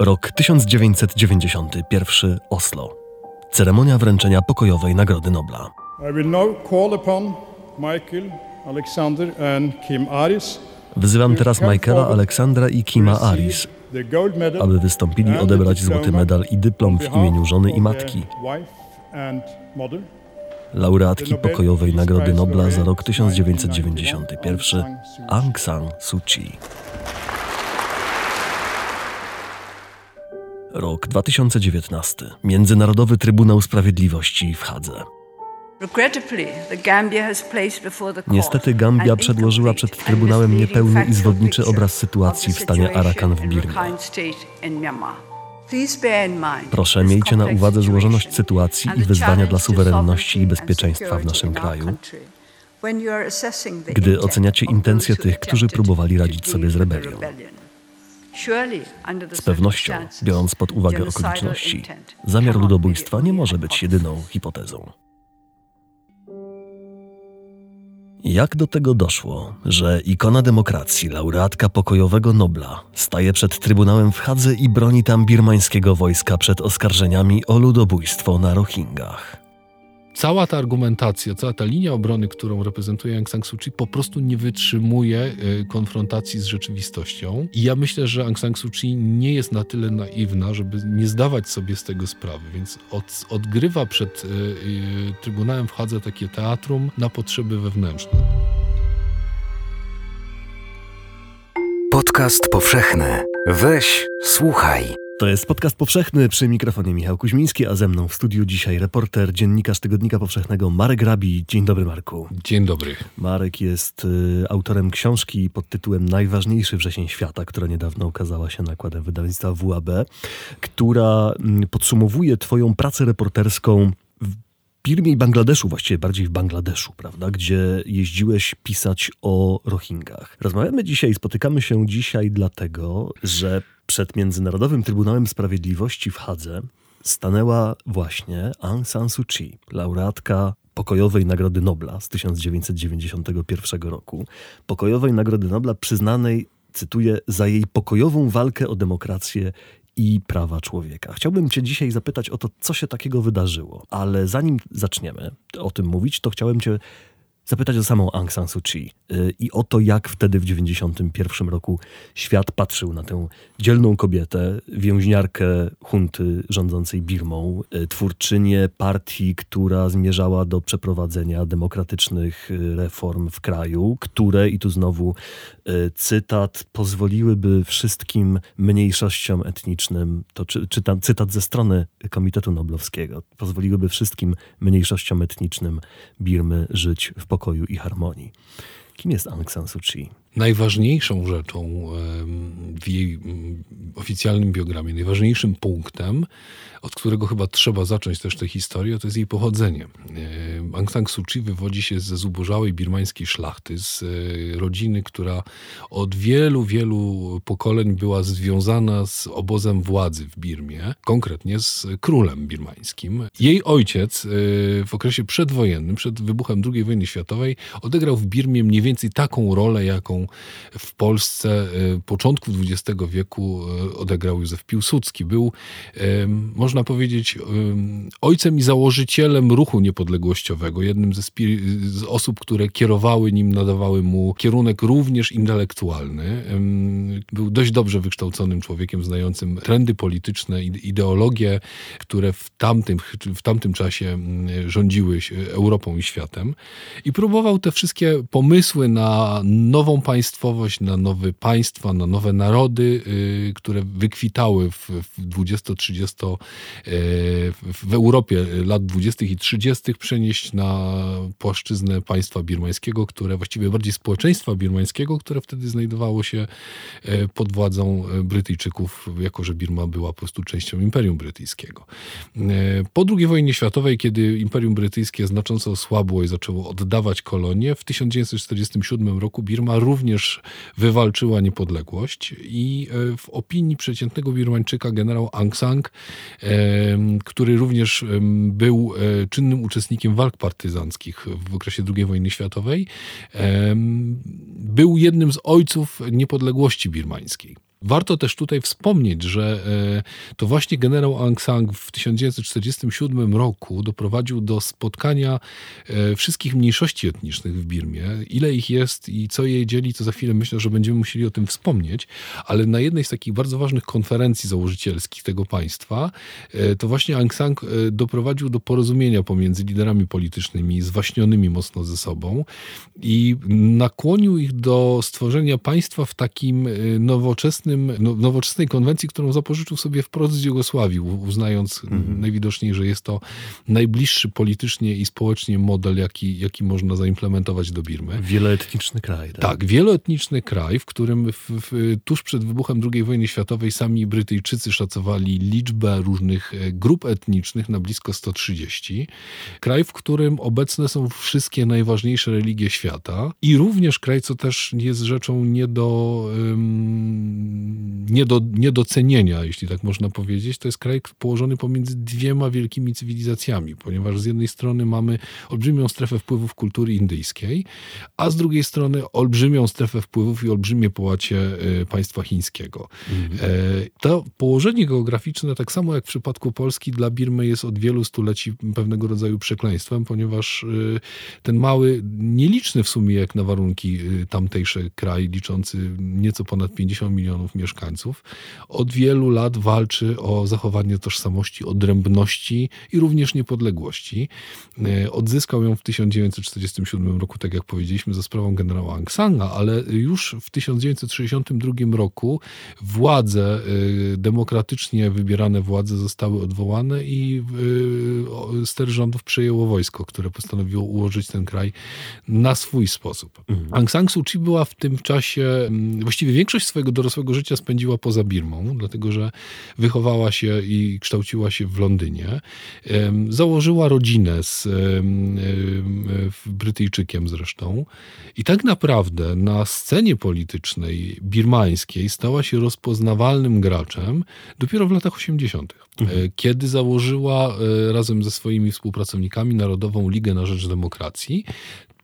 Rok 1991 Oslo. Ceremonia wręczenia pokojowej Nagrody Nobla. I will now call upon Michael, Alexander and Kim Aris Wzywam teraz Michaela, Aleksandra i Kima Aris, aby wystąpili odebrać złoty medal i dyplom w imieniu żony i matki, laureatki pokojowej Nagrody Nobla za rok 1991 Aung San Suu Kyi. Rok 2019. Międzynarodowy Trybunał Sprawiedliwości w Hadze. Niestety Gambia przedłożyła przed Trybunałem niepełny i zwodniczy obraz sytuacji w stanie Arakan w Birmie. Proszę, miejcie na uwadze złożoność sytuacji i wyzwania dla suwerenności i bezpieczeństwa w naszym kraju, gdy oceniacie intencje tych, którzy próbowali radzić sobie z rebelią. Z pewnością, biorąc pod uwagę okoliczności, zamiar ludobójstwa nie może być jedyną hipotezą. Jak do tego doszło, że ikona demokracji, laureatka pokojowego Nobla, staje przed Trybunałem w Hadze i broni tam birmańskiego wojska przed oskarżeniami o ludobójstwo na Rohingach? Cała ta argumentacja, cała ta linia obrony, którą reprezentuje Aung San Suu Kyi, po prostu nie wytrzymuje e, konfrontacji z rzeczywistością. I ja myślę, że Aung San Suu Kyi nie jest na tyle naiwna, żeby nie zdawać sobie z tego sprawy, więc od, odgrywa przed e, e, Trybunałem w Hadze takie teatrum na potrzeby wewnętrzne. Podcast powszechny. Weź, słuchaj. To jest podcast powszechny przy mikrofonie Michał Kuźmiński, a ze mną w studiu dzisiaj reporter, dziennikarz Tygodnika Powszechnego Marek Rabi. Dzień dobry Marku. Dzień dobry. Marek jest y, autorem książki pod tytułem Najważniejszy wrzesień świata, która niedawno ukazała się nakładem wydawnictwa WAB, która mm, podsumowuje twoją pracę reporterską Birmie i Bangladeszu, właściwie bardziej w Bangladeszu, prawda, gdzie jeździłeś pisać o Rohingach. Rozmawiamy dzisiaj, spotykamy się dzisiaj dlatego, że przed Międzynarodowym Trybunałem Sprawiedliwości w Hadze stanęła właśnie Aung San Suu Kyi, laureatka pokojowej Nagrody Nobla z 1991 roku. Pokojowej Nagrody Nobla przyznanej, cytuję, za jej pokojową walkę o demokrację i prawa człowieka. Chciałbym Cię dzisiaj zapytać o to, co się takiego wydarzyło, ale zanim zaczniemy o tym mówić, to chciałem Cię zapytać o samą Aung San Suu Kyi y, i o to, jak wtedy w 1991 roku świat patrzył na tę dzielną kobietę, więźniarkę hunty rządzącej Birmą, y, twórczynię partii, która zmierzała do przeprowadzenia demokratycznych y, reform w kraju, które, i tu znowu cytat, pozwoliłyby wszystkim mniejszościom etnicznym, to czy, czytam cytat ze strony Komitetu Noblowskiego, pozwoliłyby wszystkim mniejszościom etnicznym Birmy żyć w pokoju i harmonii. Kim jest Aung San Suu Kyi? Najważniejszą rzeczą w jej oficjalnym biogramie, najważniejszym punktem, od którego chyba trzeba zacząć też tę historię, to jest jej pochodzenie. Aung San Suu Kyi wywodzi się ze zubożałej birmańskiej szlachty, z e, rodziny, która od wielu, wielu pokoleń była związana z obozem władzy w Birmie, konkretnie z królem birmańskim. Jej ojciec e, w okresie przedwojennym, przed wybuchem II wojny światowej, odegrał w Birmie mniej więcej taką rolę, jaką w Polsce e, początku XX wieku odegrał Józef Piłsudski. Był, można powiedzieć, ojcem i założycielem ruchu niepodległościowego, jednym ze z osób, które kierowały nim, nadawały mu kierunek również intelektualny. Był dość dobrze wykształconym człowiekiem, znającym trendy polityczne, ideologie, które w tamtym, w tamtym czasie rządziły Europą i światem. I próbował te wszystkie pomysły na nową państwowość, na nowe państwa, na nowe narody, y, które wykwitały w, w 20-30 e, w Europie lat 20. i 30. przenieść na płaszczyznę państwa birmańskiego, które właściwie bardziej społeczeństwa birmańskiego, które wtedy znajdowało się e, pod władzą e, Brytyjczyków, jako że Birma była po prostu częścią Imperium Brytyjskiego. Po II wojnie światowej, kiedy Imperium Brytyjskie znacząco osłabło i zaczęło oddawać kolonie, w 1947 roku Birma również wywalczyła niepodległość i w opinii przeciętnego Birmańczyka generał Aung San który również był e, czynnym uczestnikiem walk partyzanckich w okresie II wojny światowej, był jednym z ojców niepodległości birmańskiej. Warto też tutaj wspomnieć, że e, to właśnie generał Aung San w 1947 roku doprowadził do spotkania e, wszystkich mniejszości etnicznych w Birmie. Ile ich jest i co je dzieli, to za chwilę myślę, że będziemy musieli o tym wspomnieć, ale na jednej z takich bardzo ważnych konferencji założycielskich tego państwa, e, to właśnie Aung San doprowadził do porozumienia pomiędzy liderami politycznymi, zwaśnionymi mocno ze sobą i nakłonił ich do stworzenia państwa w takim nowoczesnym nowoczesnym, no, nowoczesnej konwencji, którą zapożyczył sobie wprost z Jugosławii, uznając mhm. najwidoczniej, że jest to najbliższy politycznie i społecznie model, jaki, jaki można zaimplementować do Birmy. Wieloetniczny kraj. Tak, tak wieloetniczny kraj, w którym w, w, tuż przed wybuchem II wojny światowej sami Brytyjczycy szacowali liczbę różnych e, grup etnicznych na blisko 130. Kraj, w którym obecne są wszystkie najważniejsze religie świata i również kraj, co też jest rzeczą nie do um, nie do, niedocenienia, jeśli tak można powiedzieć. To jest kraj położony pomiędzy dwiema wielkimi cywilizacjami, ponieważ z jednej strony mamy olbrzymią strefę wpływów kultury indyjskiej, a z drugiej strony olbrzymią strefę wpływów i olbrzymie połacie e, państwa chińskiego. Mhm. E, to położenie geograficzne, tak samo jak w przypadku Polski, dla Birmy jest od wielu stuleci pewnego rodzaju przekleństwem, ponieważ e, ten mały, nieliczny w sumie jak na warunki tamtejszy kraj, liczący nieco ponad 50 milionów milionów mieszkańców, od wielu lat walczy o zachowanie tożsamości, odrębności i również niepodległości. E, odzyskał ją w 1947 roku, tak jak powiedzieliśmy, za sprawą generała Aung Sana, ale już w 1962 roku władze, e, demokratycznie wybierane władze zostały odwołane i e, ster rządów przejęło wojsko, które postanowiło ułożyć ten kraj na swój sposób. Mhm. Aung San Suu Kyi była w tym czasie, właściwie większość swojego dorosłego życia spędziła poza Birmą, dlatego że wychowała się i kształciła się w Londynie. Założyła rodzinę z Brytyjczykiem zresztą. I tak naprawdę na scenie politycznej birmańskiej stała się rozpoznawalnym graczem dopiero w latach 80., mhm. E, kiedy założyła e, razem ze swoimi współpracownikami Narodową Ligę na Rzecz Demokracji,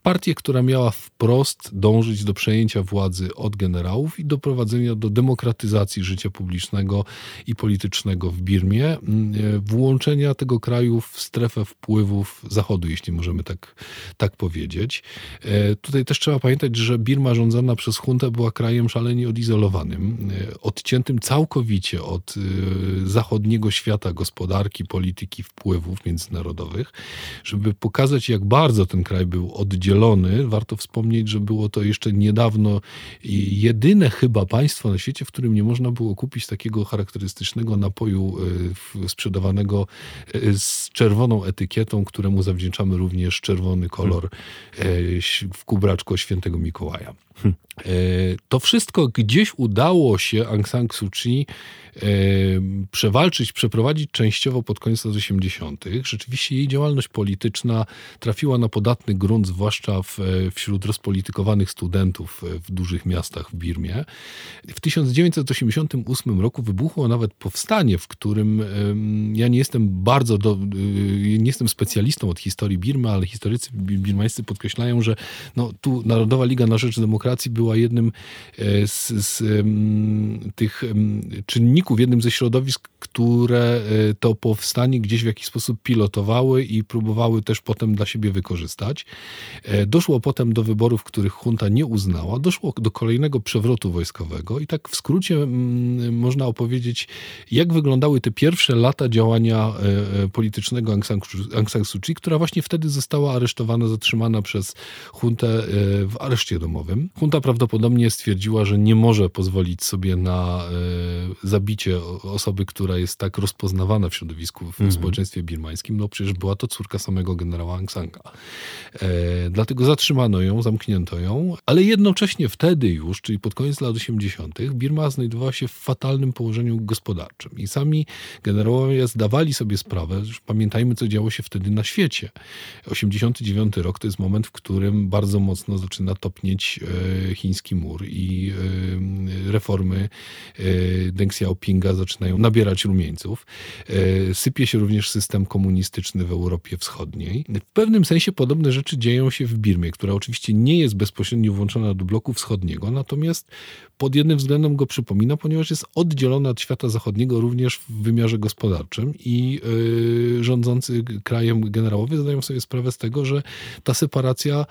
partię, która miała wprost dążyć do przejęcia władzy od generałów i doprowadzenia do demokratyzacji życia publicznego i politycznego w Birmie, mm, e, włączenia tego kraju w strefę wpływów Zachodu, jeśli możemy tak, tak powiedzieć. E, tutaj też trzeba pamiętać, że Birma rządzona przez huntę była krajem szalenie odizolowanym, e, odciętym całkowicie od zachodniego świata gospodarki, polityki, wpływów międzynarodowych, żeby pokazać, jak bardzo ten kraj był oddzielony Warto wspomnieć, że było to jeszcze niedawno jedyne chyba państwo na świecie, w którym nie można było kupić takiego charakterystycznego napoju e, sprzedawanego e, z czerwoną etykietą, któremu zawdzięczamy również czerwony kolor e, w kubraczku świętego Mikołaja. Hm. To wszystko gdzieś udało się Aung San Suu Kyi przewalczyć, przeprowadzić częściowo pod koniec lat 80. Rzeczywiście jej działalność polityczna trafiła na podatny grunt, zwłaszcza w, wśród rozpolitykowanych studentów w dużych miastach w Birmie. W 1988 roku wybuchło nawet powstanie, w którym ja nie jestem bardzo, do, y, nie jestem specjalistą od historii Birmy, ale historycy birmańscy podkreślają, że no, tu Narodowa Liga na Rzecz Demokracji była jednym e, z, z tych czynników, w jednym ze środowisk, które e, to powstanie gdzieś w jakiś sposób pilotowały i próbowały też potem dla siebie wykorzystać. E, doszło potem do wyborów, których junta nie uznała. Doszło do kolejnego przewrotu wojskowego i tak w skrócie mm, można opowiedzieć, jak wyglądały te pierwsze lata działania e, politycznego Aung San, Aung San Suu Kyi, która właśnie wtedy została aresztowana, zatrzymana przez juntę w areszcie domowym. Junta prawdopodobnie stwierdziła, że nie może pozwolić sobie na zabicie zabicie osoby, która jest tak rozpoznawana w środowisku, w mm -hmm. społeczeństwie birmańskim, no przecież była to córka samego generała Aung Sanga. E, dlatego zatrzymano ją, zamknięto ją, ale jednocześnie wtedy już, czyli pod koniec lat 80., Birma znajdowała się w fatalnym położeniu gospodarczym. I sami generałowie zdawali sobie sprawę, że pamiętajmy, co działo się wtedy na świecie. 89 rok to jest moment, w którym bardzo mocno zaczyna topnieć e, chiński mur i e, reformy e, Deng Xiaoping Pinga zaczynają nabierać rumieńców. E, sypie się również system komunistyczny w Europie Wschodniej. W pewnym sensie podobne rzeczy dzieją się się w Birmie, która oczywiście nie jest bezpośrednio włączona do bloku wschodniego, natomiast pod jednym względem go przypomina, ponieważ jest oddzielona od świata zachodniego również w wymiarze gospodarczym i yy, rządzący krajem generałowie zdają sobie sprawę z tego, że ta separacja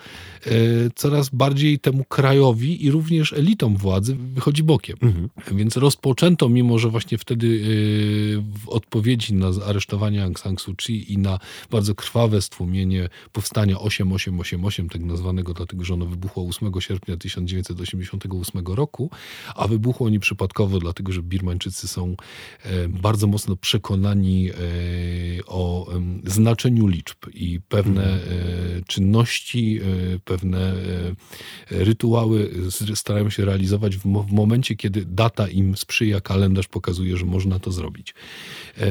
yy, coraz bardziej temu krajowi i również elitom władzy wychodzi bokiem. Mhm. Więc rozpoczęto, mimo że właśnie wtedy yy, w odpowiedzi na aresztowanie Aung San Suu Kyi i na bardzo krwawe stłumienie powstania 8888, tak nazwanego dlatego, że ono wybuchło 8 sierpnia 1988 roku, a wybuchło nieprzypadkowo, dlatego że Birmańczycy są e, bardzo mocno przekonani e, o znaczeniu liczb i pewne mhm. e, czynności, pewne rytuały starają się realizować w momencie, kiedy data im sprzyja, kalendarz pokazuje, że można to zrobić.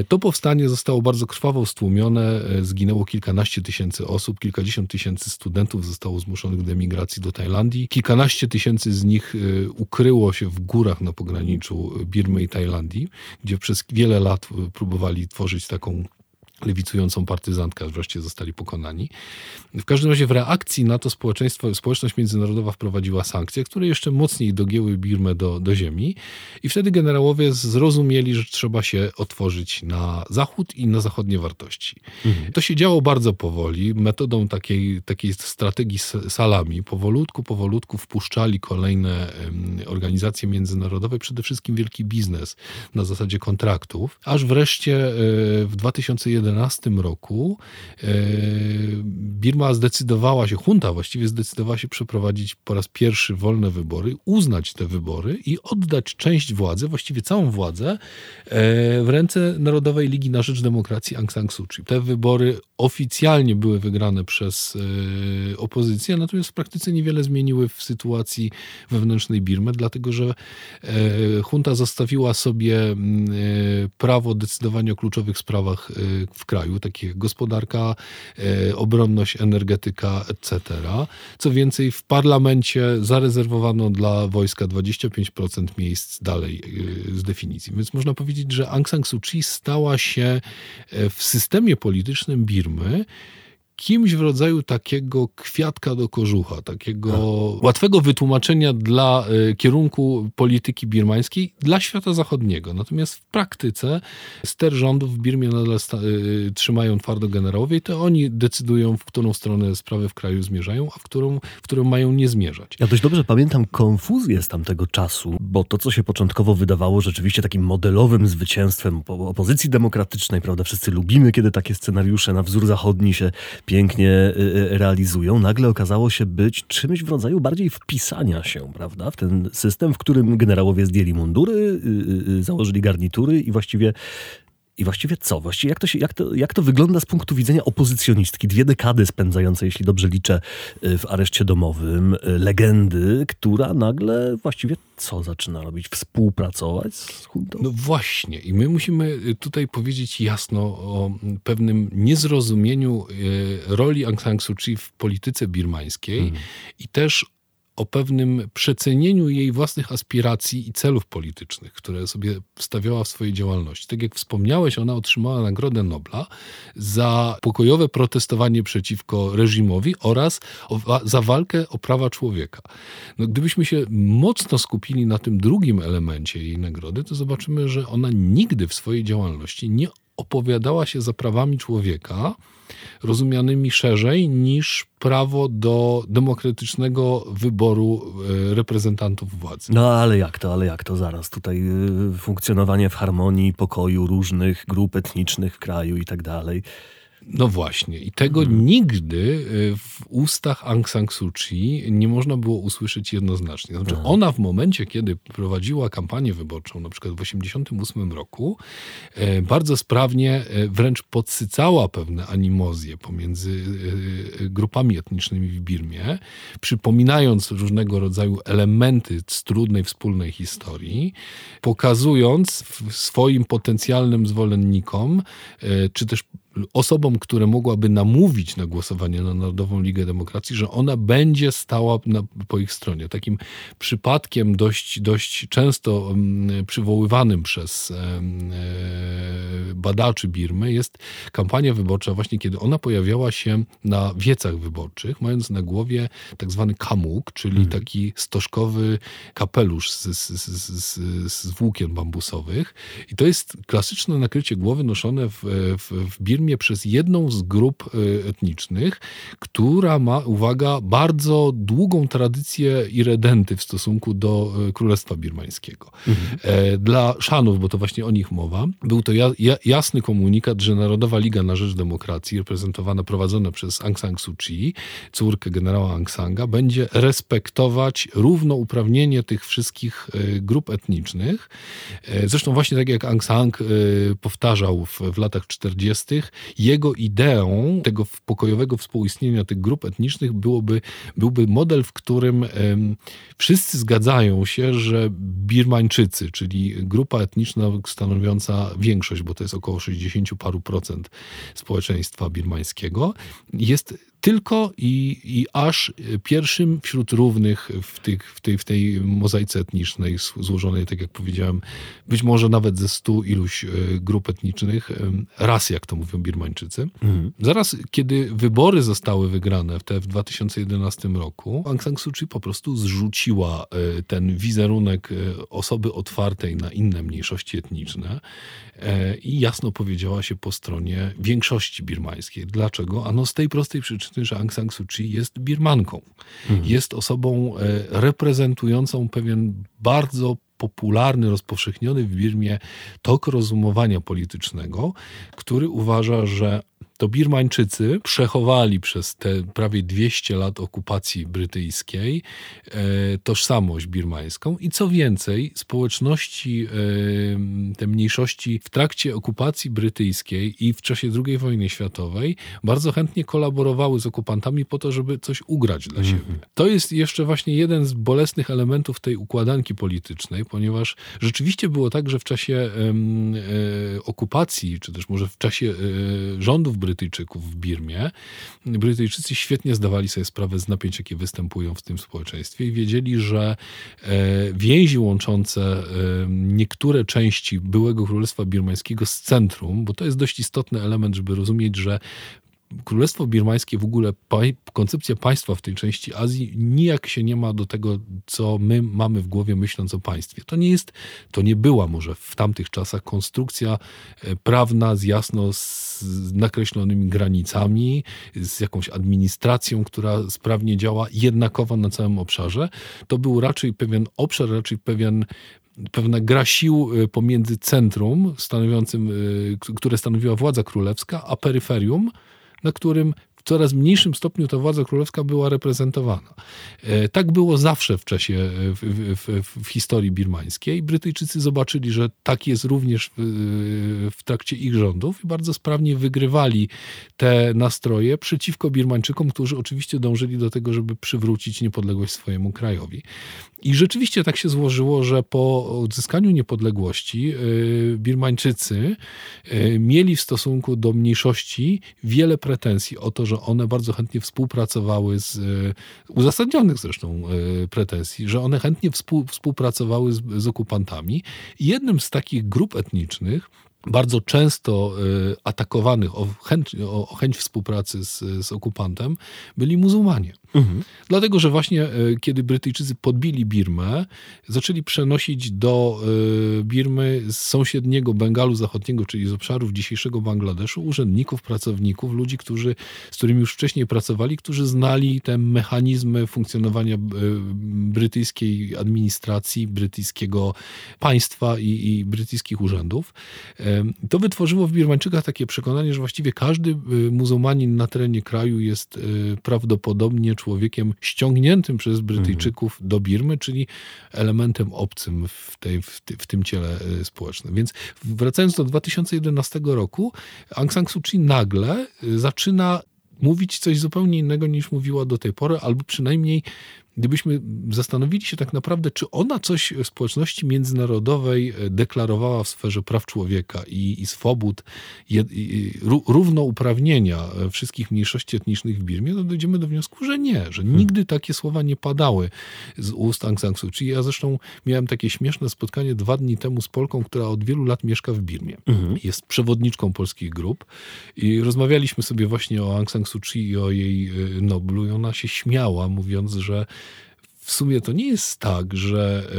To powstanie zostało bardzo krwawo stłumione, zginęło kilkanaście tysięcy osób, kilkadziesiąt tysięcy studentów zostało zmuszonych do emigracji do Tajlandii, kilkanaście tysięcy z nich ukryło się w górach na pograniczu Birmy i Tajlandii, gdzie przez wiele lat próbowali tworzyć taką lewicującą partyzantkę, aż wreszcie zostali pokonani. W każdym razie w reakcji na to społeczeństwo, społeczność międzynarodowa wprowadziła sankcje, które jeszcze mocniej dogięły Birmę do, do ziemi i wtedy generałowie zrozumieli, że trzeba się otworzyć na zachód i na zachodnie wartości. Mhm. To się działo bardzo powoli, metodą takiej, takiej strategii salami. Powolutku, powolutku wpuszczali kolejne organizacje międzynarodowe, przede wszystkim wielki biznes na zasadzie kontraktów, aż wreszcie e, w 2011 2011 roku e, Birma zdecydowała się, junta właściwie zdecydowała się przeprowadzić po raz pierwszy wolne wybory, uznać te wybory i oddać część władzy, właściwie całą władzę e, w ręce Narodowej Ligi na Rzecz Demokracji Aung San Suu Kyi. Te wybory oficjalnie były wygrane przez e, opozycję, natomiast w praktyce niewiele zmieniły w sytuacji wewnętrznej Birmy, dlatego że junta zostawiła sobie prawo decydowania o kluczowych sprawach w kraju, takich jak gospodarka, e, obronność, energetyka, etc. Co więcej, w parlamencie zarezerwowano dla wojska 25% miejsc dalej e, z definicji. Więc można powiedzieć, że Aung San Suu Kyi stała się e, w systemie politycznym Birmy kimś w rodzaju takiego kwiatka do kożucha, takiego tak. łatwego wytłumaczenia dla y, kierunku polityki birmańskiej dla świata zachodniego. Natomiast w praktyce ster rządów w Birmie nadal y, trzymają twardo generałowie i to oni decydują, w którą stronę sprawy w kraju zmierzają, a w którą, w którą mają nie zmierzać. Ja dość dobrze pamiętam konfuzję z tamtego czasu, bo to, co się początkowo wydawało rzeczywiście takim modelowym zwycięstwem opozycji demokratycznej, prawda, wszyscy lubimy, kiedy takie scenariusze na wzór zachodni się pięknie y, y, realizują, nagle okazało się być czymś w rodzaju bardziej wpisania się, prawda, w ten system, w którym generałowie zdjęli mundury, y, założyli garnitury i właściwie i właściwie co? Właściwie jak to, się, jak, to, jak to wygląda z punktu widzenia opozycjonistki? Dwie dekady spędzające, jeśli dobrze liczę, w areszcie domowym, legendy, która nagle właściwie co zaczyna robić? Współpracować z huntą? No właśnie. I my musimy tutaj powiedzieć jasno o pewnym niezrozumieniu roli Aung San Suu Kyi w polityce birmańskiej hmm. i też o pewnym przecenieniu jej własnych aspiracji i celów politycznych, które sobie stawiała w swojej działalności. Tak jak wspomniałeś, ona otrzymała Nagrodę Nobla za pokojowe protestowanie przeciwko reżimowi oraz o, za walkę o prawa człowieka. No, gdybyśmy się mocno skupili na tym drugim elemencie jej nagrody, to zobaczymy, że ona nigdy w swojej działalności nie opowiadała się za prawami człowieka, rozumianymi szerzej niż prawo do demokratycznego wyboru e, reprezentantów władzy. No ale jak to, ale jak to zaraz? Tutaj e, funkcjonowanie w harmonii, pokoju różnych grup etnicznych w kraju i tak dalej. No właśnie. I tego hmm. nigdy y, w ustach Aung San Suu Kyi nie można było usłyszeć jednoznacznie. Znaczy hmm. ona w momencie, kiedy prowadziła kampanię wyborczą, na przykład w 1988 roku, e, bardzo sprawnie e, wręcz podsycała pewne animozje pomiędzy e, grupami etnicznymi w Birmie, przypominając różnego rodzaju elementy z trudnej wspólnej historii, pokazując swoim potencjalnym zwolennikom, czy też osobom, które mogłaby namówić na głosowanie na Narodową Ligę Demokracji, że ona będzie stała na, po ich stronie. Takim przypadkiem dość, dość często um, przywoływanym przez um, badaczy Birmy jest kampania wyborcza właśnie kiedy ona pojawiała się na wiecach wyborczych, mając na głowie tak zwany kamuk, czyli mhm. taki stożkowy kapelusz z, z, z, z, włókien bambusowych. I to jest klasyczne nakrycie głowy noszone w, w, w Birmie przez jedną z grup e, etnicznych, która ma, uwaga, bardzo długą tradycję iredenty w stosunku do e, Królestwa Birmańskiego. Mhm. E, dla Szanów, bo to właśnie o nich mowa, był to ja, ja, jasny komunikat, że Narodowa Liga na Rzecz Demokracji, reprezentowana, prowadzona przez Aung San Suu Kyi, córkę generała Aung Sanga, będzie respektować równouprawnienie tych wszystkich grup etnicznych. Zresztą właśnie tak jak Aung San powtarzał w, w latach 40., jego ideą tego pokojowego współistnienia tych grup etnicznych byłoby, byłby model, w którym wszyscy zgadzają się, że Birmańczycy, czyli grupa etniczna stanowiąca większość, bo to jest około 60 paru procent społeczeństwa birmańskiego, jest tylko i, i aż pierwszym wśród równych w, tych, w, tej, w tej mozaice etnicznej, złożonej, tak jak powiedziałem, być może nawet ze stu iluś e, grup etnicznych, ras, jak to mówią Birmańczycy. Mhm. Zaraz, kiedy wybory zostały wygrane w, te, w 2011 roku, Aung San Suu Kyi po prostu zrzuciła e, ten wizerunek e, osoby otwartej na inne mniejszości etniczne i jasno powiedziała się po stronie większości birmańskiej. Dlaczego? Ano z tej prostej przyczyny, że Aung San Suu Kyi jest Birmanką. Mhm. Jest osobą e, reprezentującą pewien bardzo popularny, rozpowszechniony w Birmie tok rozumowania politycznego, który uważa, że to Birmańczycy przechowali przez te prawie 200 lat okupacji brytyjskiej e, tożsamość birmańską i co więcej, społeczności, e, te mniejszości w trakcie okupacji brytyjskiej i w czasie II wojny światowej bardzo chętnie kolaborowały z okupantami po to, żeby coś ugrać dla siebie. Mhm. To jest jeszcze właśnie jeden z bolesnych elementów tej układanki politycznej, ponieważ rzeczywiście było tak, że w czasie e, okupacji, czy też może w czasie rządów Brytyjczyków w Birmie. Brytyjczycy świetnie zdawali sobie sprawę z napięć, jakie występują w tym społeczeństwie i wiedzieli, że e, więzi łączące e, niektóre części byłego Królestwa Birmańskiego z centrum, bo to jest dość istotny element, żeby rozumieć, że Królestwo Birmańskie, w ogóle koncepcja państwa w tej części Azji nijak się nie ma do tego, co my mamy w głowie myśląc o państwie. To nie jest, to nie była może w tamtych czasach konstrukcja e, prawna z jasno z nakreślonymi granicami, z jakąś administracją, która sprawnie działa jednakowo na całym obszarze. To był raczej pewien obszar, raczej pewien pewna gra sił e, pomiędzy centrum stanowiącym, e, które stanowiła władza królewska, a peryferium, na którym coraz mniejszym stopniu ta władza królewska była reprezentowana. E, tak było zawsze w czasie, e, w, w, w, historii birmańskiej. Brytyjczycy zobaczyli, że tak jest również w, w trakcie ich rządów i bardzo sprawnie wygrywali te nastroje przeciwko Birmańczykom, którzy oczywiście dążyli do tego, żeby przywrócić niepodległość swojemu krajowi. I rzeczywiście tak się złożyło, że po odzyskaniu niepodległości e, Birmańczycy mieli w stosunku do mniejszości wiele pretensji o to, że że one bardzo chętnie współpracowały z, e, uzasadnionych zresztą e, pretensji, że one chętnie współ, współpracowały z, z okupantami. Jednym z takich grup etnicznych, bardzo często e, atakowanych o chęć, o chęć współpracy z, z okupantem, byli muzułmanie. Mhm. Dlatego, że właśnie e, kiedy Brytyjczycy podbili Birmę, zaczęli przenosić do e, Birmy z sąsiedniego Bengalu Zachodniego, czyli z obszarów dzisiejszego Bangladeszu, urzędników, pracowników, ludzi, którzy, z którymi już wcześniej pracowali, którzy znali te mechanizmy funkcjonowania e, brytyjskiej administracji, brytyjskiego państwa i, i brytyjskich urzędów. To wytworzyło w Birmańczykach takie przekonanie, że właściwie każdy muzułmanin na terenie kraju jest prawdopodobnie człowiekiem ściągniętym przez Brytyjczyków mhm. do Birmy, czyli elementem obcym w, tej, w, ty, w, tym ciele e, społecznym. Więc wracając do 2011 roku, Aung San Suu Kyi nagle e, zaczyna mówić coś zupełnie innego niż mówiła do tej pory, albo przynajmniej gdybyśmy zanowili się tak naprawdę, czy ona coś w społeczności międzynarodowej e, deklarowała w sferze praw człowieka i, i swobód, je, i, równouprawnienia e, wszystkich mniejszości etnicznych w Birmie, to dojdziemy do wniosku, że nie, że hmm. nigdy takie słowa nie padały z ust Aung San Suu Kyi. Ja zresztą miałem takie śmieszne spotkanie dwa dni temu z Polką, która od wielu lat mieszka w Birmie. Mhm. Jest przewodniczką polskich grup i rozmawialiśmy sobie właśnie o Aung San Suu Kyi i o jej e, Noblu i ona się śmiała, mówiąc, że w sumie to nie jest tak, że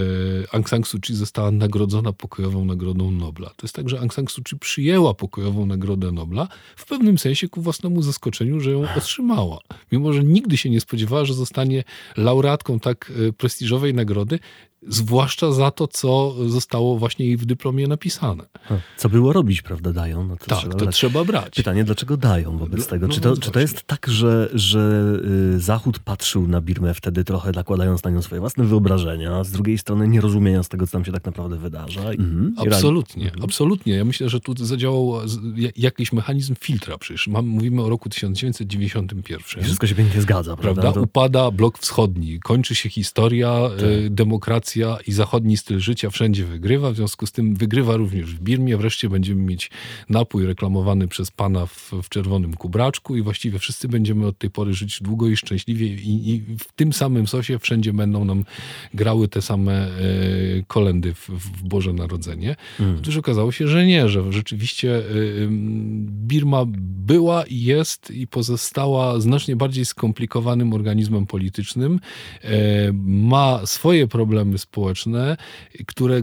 e, Aung San Suu Kyi została nagrodzona pokojową Nagrodą Nobla. To jest tak, że Aung San Suu Kyi przyjęła pokojową Nagrodę Nobla w pewnym sensie ku własnemu zaskoczeniu, że ją otrzymała. Mimo, że nigdy się nie spodziewała, że zostanie laureatką tak e, prestiżowej nagrody, Zwłaszcza za to, co zostało właśnie jej w dyplomie napisane. Co było robić, prawda, dają? No to tak, trzeba to brać. trzeba brać. Pytanie, dlaczego dają wobec Dla, tego? No, czy, to, no czy to jest tak, że, że y, Zachód patrzył na Birmę wtedy trochę nakładając na nią swoje własne wyobrażenia, z drugiej strony nie rozumiejąc tego, co tam się tak naprawdę wydarza? Mhm. Absolutnie, mhm. absolutnie. Ja myślę, że tu zadziałał jakiś mechanizm filtra. Przecież mam, mówimy o roku 1991. I wszystko się pięknie zgadza, prawda? prawda? Upada blok wschodni, kończy się historia, tak. y, demokracja i zachodni styl życia wszędzie wygrywa, w związku z tym wygrywa również w Birmie. Wreszcie będziemy mieć napój reklamowany przez pana w, w czerwonym kubraczku i właściwie wszyscy będziemy od tej pory żyć długo i szczęśliwie i, i w tym samym sosie wszędzie będą nam grały te same e, kolendy w, w Boże Narodzenie. Hmm. Otóż okazało się, że nie, że rzeczywiście e, Birma była i jest i pozostała znacznie bardziej skomplikowanym organizmem politycznym. E, ma swoje problemy społeczne, które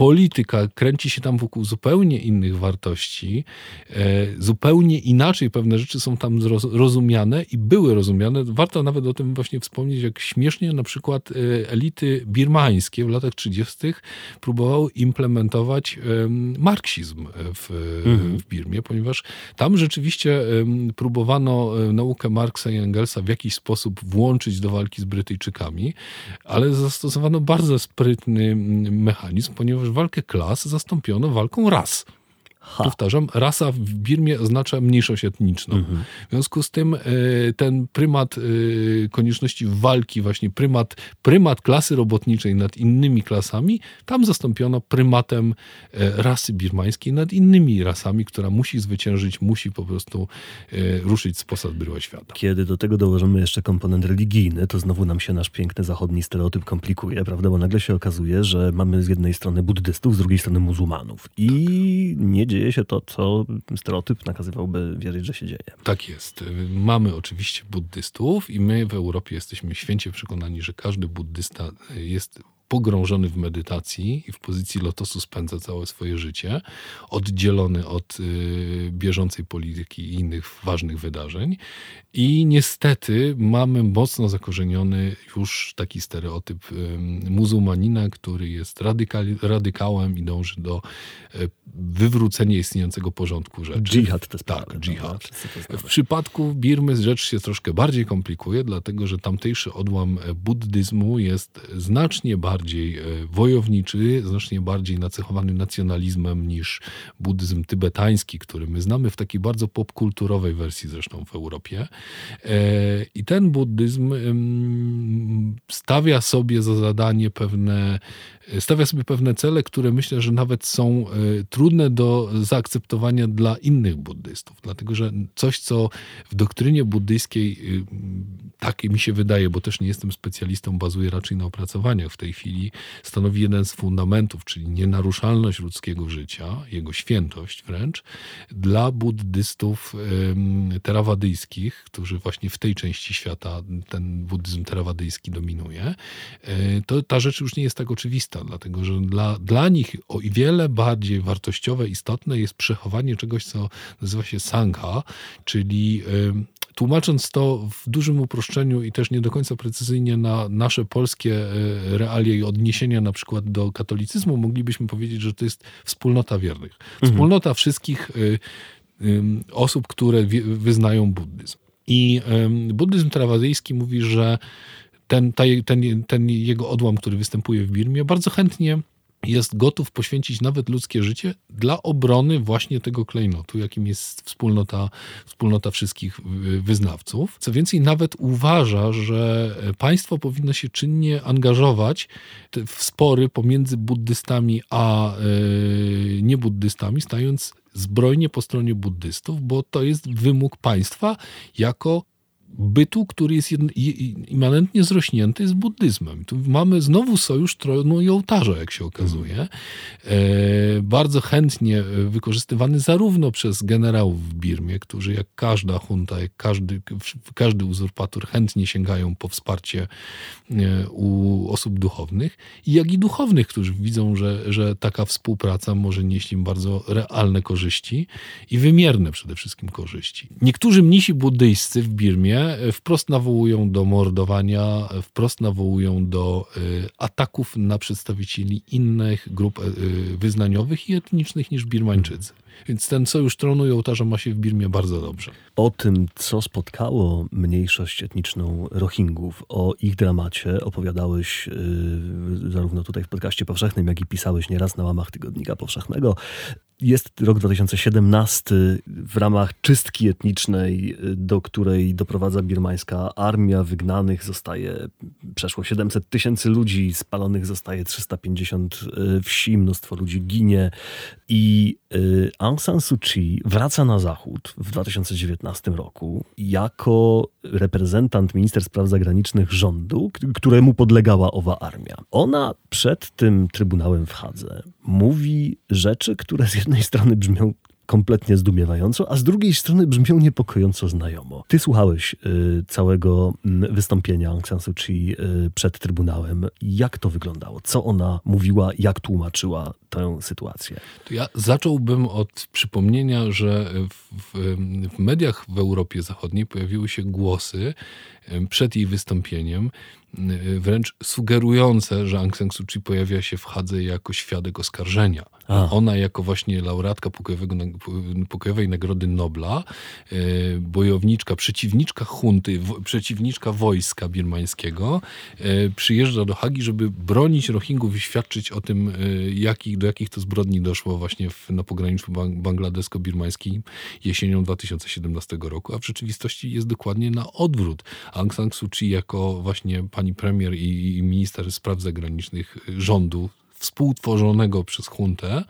polityka kręci się tam wokół zupełnie innych wartości, e, zupełnie inaczej pewne rzeczy są tam rozumiane i były rozumiane. Warto nawet o tym właśnie wspomnieć, jak śmiesznie na przykład e, elity birmańskie w latach 30. próbowały implementować marksizm w, mhm. w Birmie, ponieważ tam rzeczywiście próbowano e, naukę Marksa i Engelsa w jakiś sposób włączyć do walki z Brytyjczykami, ale zastosowano bardzo sprytny mechanizm, ponieważ walkę klas zastąpiono walką ras. Ha. Powtarzam, rasa w Birmie oznacza mniejszość etniczną. Mhm. W związku z tym e, ten prymat e, konieczności walki, właśnie prymat, prymat klasy robotniczej nad innymi klasami, tam zastąpiono prymatem e, rasy birmańskiej nad innymi rasami, która musi zwyciężyć, musi po prostu ruszyć z posad bryła świata. Kiedy do tego dołożymy jeszcze komponent religijny, to znowu nam się nasz piękny zachodni stereotyp komplikuje, prawda? Bo nagle się okazuje, że mamy z jednej strony buddystów, z drugiej strony muzułmanów. I nie dzieje się to, co stereotyp nakazywałby wierzyć, że się dzieje. Tak jest. Mamy oczywiście buddystów i my w Europie jesteśmy święcie przekonani, że każdy buddysta jest pogrążony w medytacji i w pozycji lotosu spędza całe swoje życie, oddzielony od y, bieżącej polityki i innych ważnych wydarzeń. I niestety mamy mocno zakorzeniony już taki stereotyp muzułmanina, który jest radykal, radykałem i dąży do y, wywrócenia istniejącego porządku rzeczy. Dżihad to sprawy. Tak, dżihad. W przypadku Birmy rzecz się troszkę bardziej komplikuje, dlatego że tamtejszy odłam buddyzmu jest znacznie bardziej bardziej e, wojowniczy, znacznie bardziej nacechowany nacjonalizmem niż buddyzm tybetański, który my znamy w takiej bardzo popkulturowej wersji zresztą w Europie. E, I ten buddyzm stawia sobie za zadanie pewne, stawia sobie pewne cele, które myślę, że nawet są e, trudne do zaakceptowania dla innych buddystów, dlatego że coś, co w doktrynie buddyjskiej, tak mi się wydaje, bo też nie jestem specjalistą, bazuje raczej na opracowaniach w tej chwili, chwili stanowi jeden z fundamentów, czyli nienaruszalność ludzkiego życia, jego świętość wręcz, dla buddystów terawadyjskich, którzy właśnie w tej części świata ten buddyzm terawadyjski dominuje, e, to ta rzecz już nie jest tak oczywista, dlatego że dla, dla nich o wiele bardziej wartościowe, istotne jest przechowanie czegoś, co nazywa się sangha, czyli Tłumacząc to w dużym uproszczeniu i też nie do końca precyzyjnie na nasze polskie e, realia i odniesienia na przykład do katolicyzmu, moglibyśmy powiedzieć, że to jest wspólnota wiernych. Mhm. Wspólnota wszystkich e, osób, które wyznają buddyzm. I buddyzm trawadyjski mówi, że ten, ten, ten jego odłam, który występuje w Birmie, bardzo chętnie jest gotów poświęcić nawet ludzkie życie dla obrony właśnie tego klejnotu, jakim jest wspólnota, wspólnota wszystkich wyznawców. Co więcej, nawet uważa, że państwo powinno się czynnie angażować w spory pomiędzy buddystami a yy, niebuddystami, stając zbrojnie po stronie buddystów, bo to jest wymóg państwa jako bytu, który jest immanentnie zrośnięty z buddyzmem. Tu mamy znowu sojusz tronu i ołtarza, jak się okazuje. E, bardzo chętnie wykorzystywany zarówno przez generałów w Birmie, którzy jak każda junta, jak każdy, każdy uzurpator chętnie sięgają po wsparcie e, u osób duchownych, jak i duchownych, którzy widzą, że, że taka współpraca może nieść im bardzo realne korzyści i wymierne przede wszystkim korzyści. Niektórzy mnisi buddyjscy w Birmie wprost nawołują do mordowania, wprost nawołują do y, ataków na przedstawicieli innych grup y, wyznaniowych i etnicznych niż Birmańczycy. Więc ten sojusz tronu i ołtarza ma się w Birmie bardzo dobrze. O tym, co spotkało mniejszość etniczną Rohingów, o ich dramacie opowiadałeś yy, zarówno tutaj w podcaście powszechnym, jak i pisałeś nieraz na łamach Tygodnika Powszechnego. Jest rok 2017 w ramach czystki etnicznej, do której doprowadza birmańska armia. Wygnanych zostaje przeszło 700 tysięcy ludzi, spalonych zostaje 350 y, wsi, mnóstwo ludzi ginie. I Aung San Suu Kyi wraca na zachód w 2019 roku jako reprezentant minister spraw zagranicznych rządu, któremu podlegała owa armia. Ona przed tym trybunałem w Hadze mówi rzeczy, które z jednej strony brzmią kompletnie zdumiewająco, a z drugiej strony brzmią niepokojąco znajomo. Ty słuchałeś y, całego y, wystąpienia Aung San Suu Kyi y, przed Trybunałem. Jak to wyglądało? Co ona mówiła? Jak tłumaczyła tę sytuację? To ja zacząłbym od przypomnienia, że w, w, w mediach w Europie Zachodniej pojawiły się głosy przed jej wystąpieniem, Y, wręcz sugerujące, że Aung San Suu Kyi pojawia się w Hadze jako świadek oskarżenia. A. Ona jako właśnie laureatka pokojowego, pokojowej Nagrody Nobla, y, bojowniczka, przeciwniczka hunty, przeciwniczka wojska birmańskiego, y, przyjeżdża do Hagi, żeby bronić Rohingów i świadczyć o tym, jakich, do jakich to zbrodni doszło właśnie w, na pograniczu bangladesko-birmańskim jesienią 2017 roku, a w rzeczywistości jest dokładnie na odwrót. Aung San Suu Kyi jako właśnie pani premier i, minister spraw zagranicznych rządu współtworzonego przez Huntę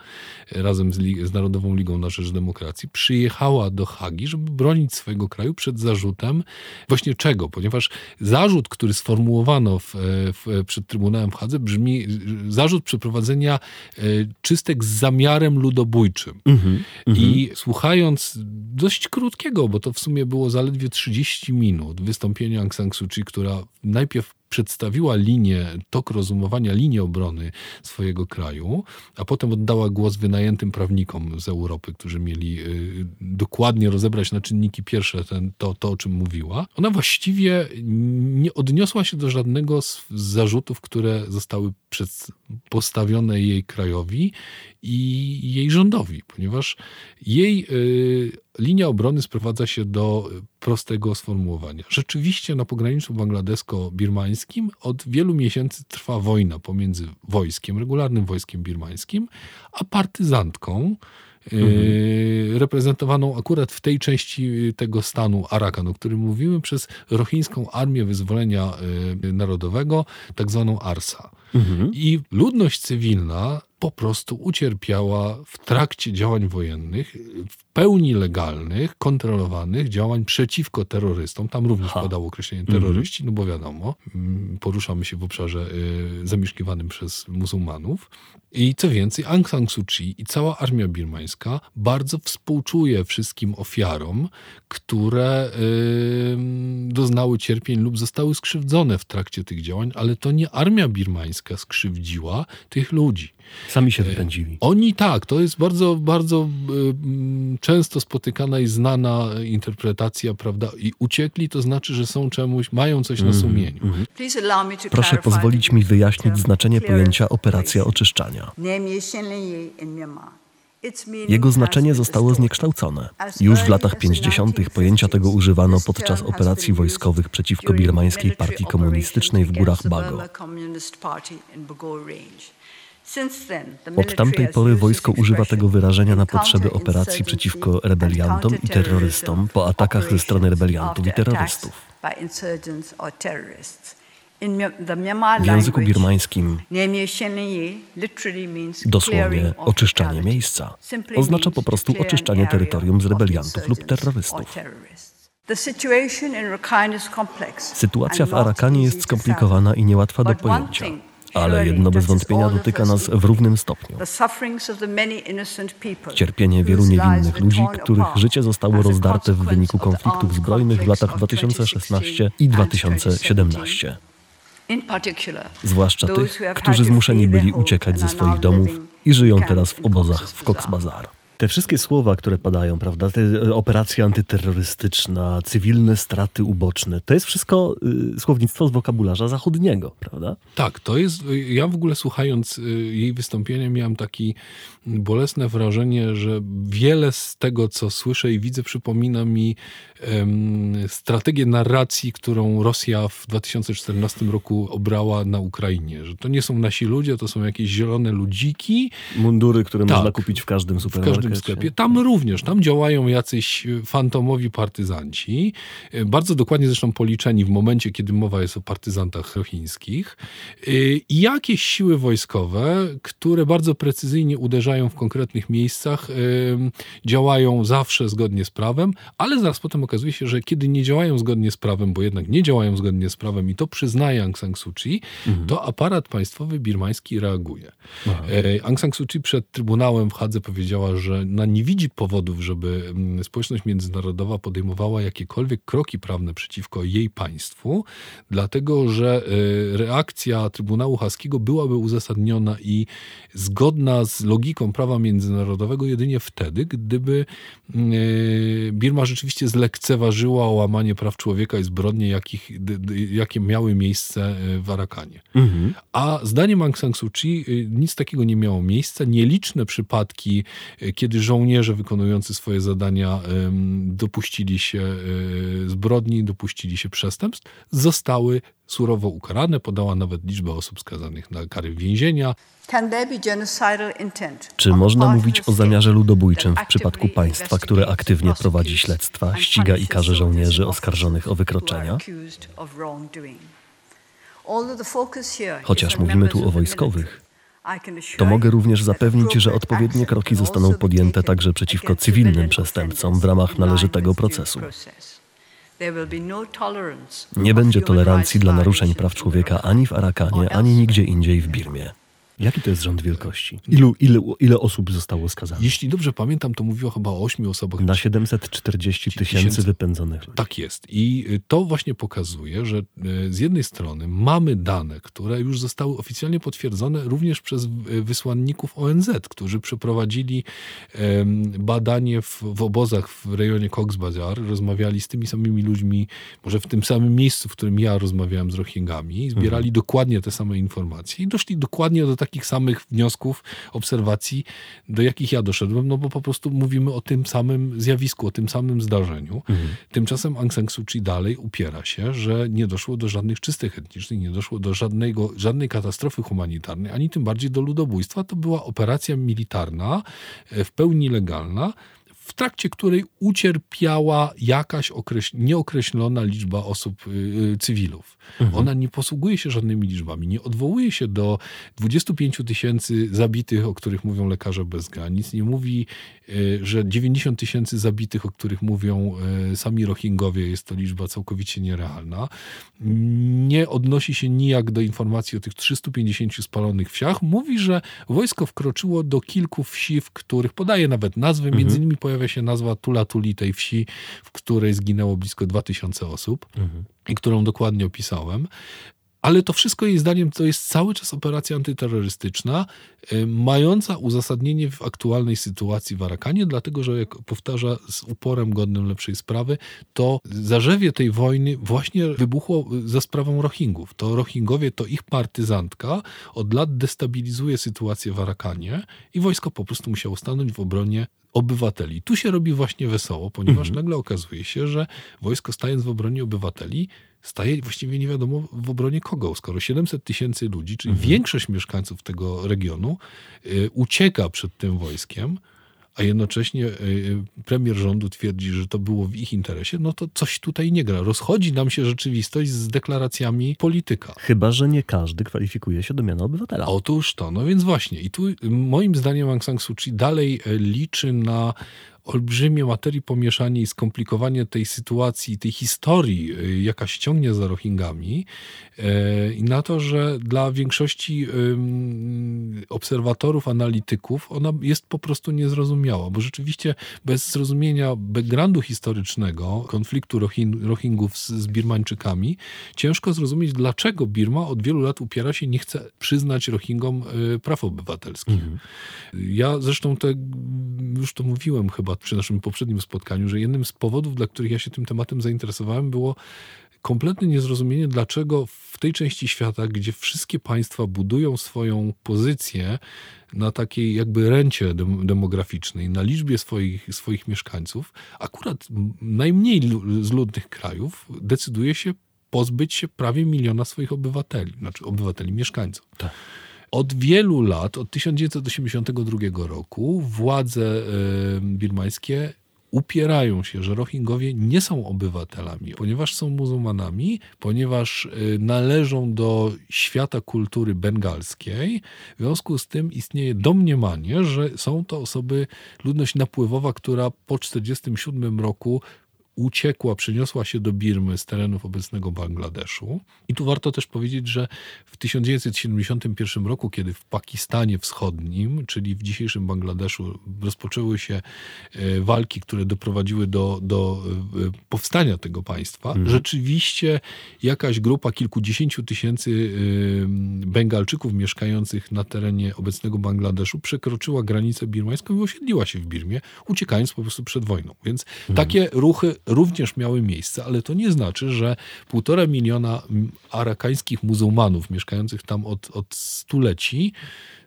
razem z, z, Narodową Ligą na Rzecz Demokracji, przyjechała do Hagi, żeby bronić swojego kraju przed zarzutem właśnie czego? Ponieważ zarzut, który sformułowano w, w, przed Trybunałem w Hadze brzmi zarzut przeprowadzenia e, czystek z zamiarem ludobójczym. Mm -hmm, I mm -hmm. słuchając dość krótkiego, bo to w sumie było zaledwie 30 minut wystąpienia Aung San Suu Kyi, która najpierw przedstawiła linię, tok rozumowania, linię obrony swojego kraju, a potem oddała głos wynajętym prawnikom z Europy, którzy mieli y, dokładnie rozebrać na czynniki pierwsze ten, to, to, o czym mówiła. Ona właściwie nie odniosła się do żadnego z zarzutów, które zostały postawione jej krajowi i jej rządowi, ponieważ jej y, linia obrony sprowadza się do prostego sformułowania. Rzeczywiście na pograniczu bangladesko-birmańskim od wielu miesięcy trwa wojna pomiędzy wojskiem, regularnym wojskiem birmańskim, a partyzantką, mhm. reprezentowaną akurat w tej części tego stanu Arakan, o którym mówimy, przez rohińską Armię Wyzwolenia y, Narodowego, tak zwaną ARSA. Mhm. I ludność cywilna po prostu ucierpiała w trakcie działań wojennych, w pełni legalnych, kontrolowanych działań przeciwko terrorystom. Tam również ha. padało określenie terroryści, mm -hmm. no bo wiadomo, mm, poruszamy się w obszarze y, zamieszkiwanym przez muzułmanów. I co więcej, Aung San Suu Kyi i cała armia birmańska bardzo współczuje wszystkim ofiarom, które y, doznały cierpień lub zostały skrzywdzone w trakcie tych działań, ale to nie armia birmańska skrzywdziła tych ludzi. Sami się wypędzili. Oni tak, to jest bardzo, bardzo y, często spotykana i znana interpretacja, prawda? I uciekli to znaczy, że są czemuś, mają coś na mhm, sumieniu. Mm -hmm. Proszę pozwolić mi wyjaśnić znaczenie pojęcia operacja oczyszczania. Jego znaczenie zostało zniekształcone. Już w latach 50. pojęcia tego używano podczas operacji wojskowych przeciwko birmańskiej partii komunistycznej w górach Bago. Od tamtej pory wojsko używa tego wyrażenia na potrzeby operacji przeciwko rebeliantom i terrorystom po atakach ze strony rebeliantów i terrorystów. W języku birmańskim dosłownie oczyszczanie miejsca oznacza po prostu oczyszczanie terytorium z rebeliantów lub terrorystów. Sytuacja w Arakanie jest skomplikowana i niełatwa do pojęcia. Ale jedno bez wątpienia dotyka nas w równym stopniu. Cierpienie wielu niewinnych ludzi, których życie zostało rozdarte w wyniku konfliktów zbrojnych w latach 2016 i 2017. Zwłaszcza tych, którzy zmuszeni byli uciekać ze swoich domów i żyją teraz w obozach w Cox's Bazar. Te wszystkie słowa, które padają, prawda, te e, operacja antyterrorystyczna, cywilne straty uboczne, to jest wszystko y, słownictwo z wokabularza zachodniego, prawda? Tak, to jest, ja w ogóle słuchając y, jej wystąpienia miałem taki bolesne wrażenie, że wiele z tego, co słyszę i widzę, przypomina mi strategię narracji, którą Rosja w 2014 roku obrała na Ukrainie. Że to nie są nasi ludzie, to są jakieś zielone ludziki. Mundury, które tak, można kupić w każdym supermarkecie. W każdym sklepie. Tam również, tam działają jacyś fantomowi partyzanci. Bardzo dokładnie zresztą policzeni w momencie, kiedy mowa jest o partyzantach rochińskich. I jakieś siły wojskowe, które bardzo precyzyjnie uderzają w konkretnych miejscach, działają zawsze zgodnie z prawem, ale zaraz potem okazuje się, że kiedy nie działają zgodnie z prawem, bo jednak nie działają zgodnie z prawem i to przyznaje Aung San Suu Kyi, mhm. to aparat państwowy birmański reaguje. Aha. E, Aung San Suu Kyi przed Trybunałem w Hadze powiedziała, że na nie widzi powodów, żeby mm, społeczność międzynarodowa podejmowała jakiekolwiek kroki prawne przeciwko jej państwu, dlatego że e, reakcja Trybunału Haskiego byłaby uzasadniona i zgodna z logiką prawa międzynarodowego jedynie wtedy, gdyby e, Birma rzeczywiście zlekceważyła łamanie praw człowieka i zbrodnie, jakich, jakie miały miejsce e, w Arakanie. Mhm. A zdaniem Aung San Suu Kyi nic takiego nie miało miejsca. Nieliczne przypadki, kiedy żołnierze wykonujący swoje zadania dopuścili się zbrodni, dopuścili się przestępstw, zostały surowo ukarane. Podała nawet liczbę osób skazanych na kary więzienia. Czy można mówić o zamiarze ludobójczym w przypadku państwa, które aktywnie prowadzi śledztwa, ściga i karze żołnierzy oskarżonych o wykroczenia? Chociaż mówimy tu o wojskowych, to mogę również zapewnić, że odpowiednie kroki zostaną podjęte także przeciwko cywilnym przestępcom w ramach należytego procesu. Nie będzie tolerancji dla naruszeń praw człowieka ani w Arakanie, ani nigdzie indziej w Birmie. Jaki to jest rząd wielkości? Ilu, ile, ile osób zostało skazanych? Jeśli dobrze pamiętam, to mówiło chyba o 8 osobach. Na 740 tysięcy wypędzonych ludzi. Tak jest. I y, to właśnie pokazuje, że y, z jednej strony mamy dane, które już zostały oficjalnie potwierdzone również przez y, wysłanników ONZ, którzy przeprowadzili badanie w, w obozach w rejonie Cox's Bazar, rozmawiali z tymi samymi ludźmi, może w tym samym miejscu, w którym ja rozmawiałem z Rohingami, zbierali mhm. dokładnie te same informacje i doszli dokładnie do takich takich samych wniosków, obserwacji, do jakich ja doszedłem, no bo po prostu mówimy o tym samym zjawisku, o tym samym zdarzeniu. Mhm. Tymczasem Aung San Suu Kyi dalej upiera się, że nie doszło do żadnych czystych etnicznych, nie doszło do żadnego, żadnej katastrofy humanitarnej, ani tym bardziej do ludobójstwa. To była operacja militarna, e, w pełni legalna, w trakcie której ucierpiała jakaś nieokreślona liczba osób yy, cywilów. Mhm. Ona nie posługuje się żadnymi liczbami, nie odwołuje się do 25 tysięcy zabitych, o których mówią lekarze bez granic, nie mówi, yy, że 90 tysięcy zabitych, o których mówią yy, sami Rohingowie, jest to liczba całkowicie nierealna. Nie odnosi się nijak do informacji o tych 350 spalonych wsiach. Mówi, że wojsko wkroczyło do kilku wsi, w których podaje nawet nazwy, mhm. między innymi pojawia się nazwa Tula Tuli, tej wsi, w której zginęło blisko 2000 osób mhm. i którą dokładnie opisałem. Ale to wszystko jej zdaniem to jest cały czas operacja antyterrorystyczna, y, mająca uzasadnienie w aktualnej sytuacji w Arakanie, dlatego że, jak powtarza z uporem godnym lepszej sprawy, to zarzewie tej wojny właśnie wybuchło za sprawą Rohingów. To Rohingowie, to ich partyzantka od lat destabilizuje sytuację w Arakanie i wojsko po prostu musiało stanąć w obronie obywateli. Tu się robi właśnie wesoło, ponieważ mhm. nagle okazuje się, że wojsko stając w obronie obywateli staje właściwie nie wiadomo w obronie kogo, skoro 700 tysięcy ludzi, czyli mhm. większość mieszkańców tego regionu y, ucieka przed tym wojskiem, a jednocześnie y, premier rządu twierdzi, że to było w ich interesie, no to coś tutaj nie gra. Rozchodzi nam się rzeczywistość z deklaracjami polityka. Chyba, że nie każdy kwalifikuje się do miana obywatela. Otóż to, no więc właśnie. I tu moim zdaniem Aung San Suu Kyi dalej e, liczy na olbrzymie materii pomieszanie i skomplikowanie tej sytuacji, tej historii, y, jaka ściągnie za Rohingami y, i na to, że dla większości obserwatorów, analityków ona jest po prostu niezrozumiała, bo rzeczywiście bez zrozumienia backgroundu historycznego konfliktu Rohingów z Birmańczykami ciężko zrozumieć, dlaczego Birma od wielu lat upiera się, nie chce przyznać Rohingom y, praw obywatelskich. Mhm. Ja zresztą te, już to mówiłem chyba przy naszym poprzednim spotkaniu, że jednym z powodów, dla których ja się tym tematem zainteresowałem, było kompletne niezrozumienie, dlaczego w tej części świata, gdzie wszystkie państwa budują swoją pozycję na takiej jakby rencie demograficznej, na liczbie swoich, swoich mieszkańców, akurat najmniej z ludnych krajów decyduje się pozbyć się prawie miliona swoich obywateli, znaczy obywateli mieszkańców. Tak. Od wielu lat, od 1982 roku, władze birmańskie upierają się, że Rohingowie nie są obywatelami, ponieważ są muzułmanami, ponieważ y, należą do świata kultury bengalskiej. W związku z tym istnieje domniemanie, że są to osoby, ludność napływowa, która po 1947 roku uciekła, przyniosła się do Birmy z terenów obecnego Bangladeszu. I tu warto też powiedzieć, że w 1971 roku, kiedy w Pakistanie Wschodnim, czyli w dzisiejszym Bangladeszu, rozpoczęły się e, walki, które doprowadziły do, do e, powstania tego państwa, mhm. rzeczywiście jakaś grupa kilkudziesięciu tysięcy e, Bengalczyków mieszkających na terenie obecnego Bangladeszu przekroczyła granicę birmańską i osiedliła się w Birmie, uciekając po prostu przed wojną. Więc mhm. takie ruchy również miały miejsce, ale to nie znaczy, że półtora miliona arakańskich muzułmanów mieszkających tam od, od stuleci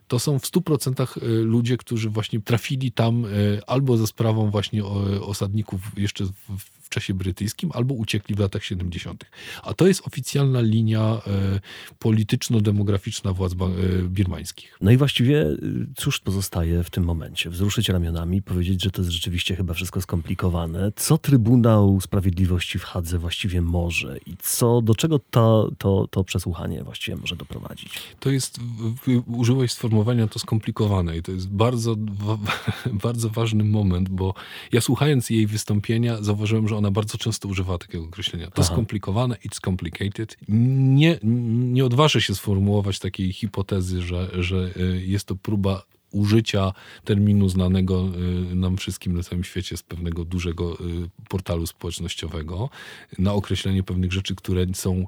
to są w 100% y, ludzie, którzy właśnie trafili tam y, albo za sprawą właśnie osadników jeszcze w czasie brytyjskim albo uciekli w latach 70. A to jest oficjalna linia e, polityczno-demograficzna władz e, birmańskich. No i właściwie e, cóż pozostaje w tym momencie? Wzruszyć ramionami, powiedzieć, że to jest rzeczywiście chyba wszystko skomplikowane. Co Trybunał Sprawiedliwości w Hadze właściwie może i co, do czego to, to, to przesłuchanie właściwie może doprowadzić? To jest, użyłeś sformułowania to skomplikowane i to jest bardzo, bardzo ważny moment, bo ja słuchając jej wystąpienia zauważyłem, że ona ona bardzo często używa takiego określenia. To Aha. skomplikowane, it's complicated. Nie, nie odważy się sformułować takiej hipotezy, że, że y, jest to próba użycia terminu znanego y, nam wszystkim na całym świecie z pewnego dużego y, portalu społecznościowego na określenie pewnych rzeczy, które są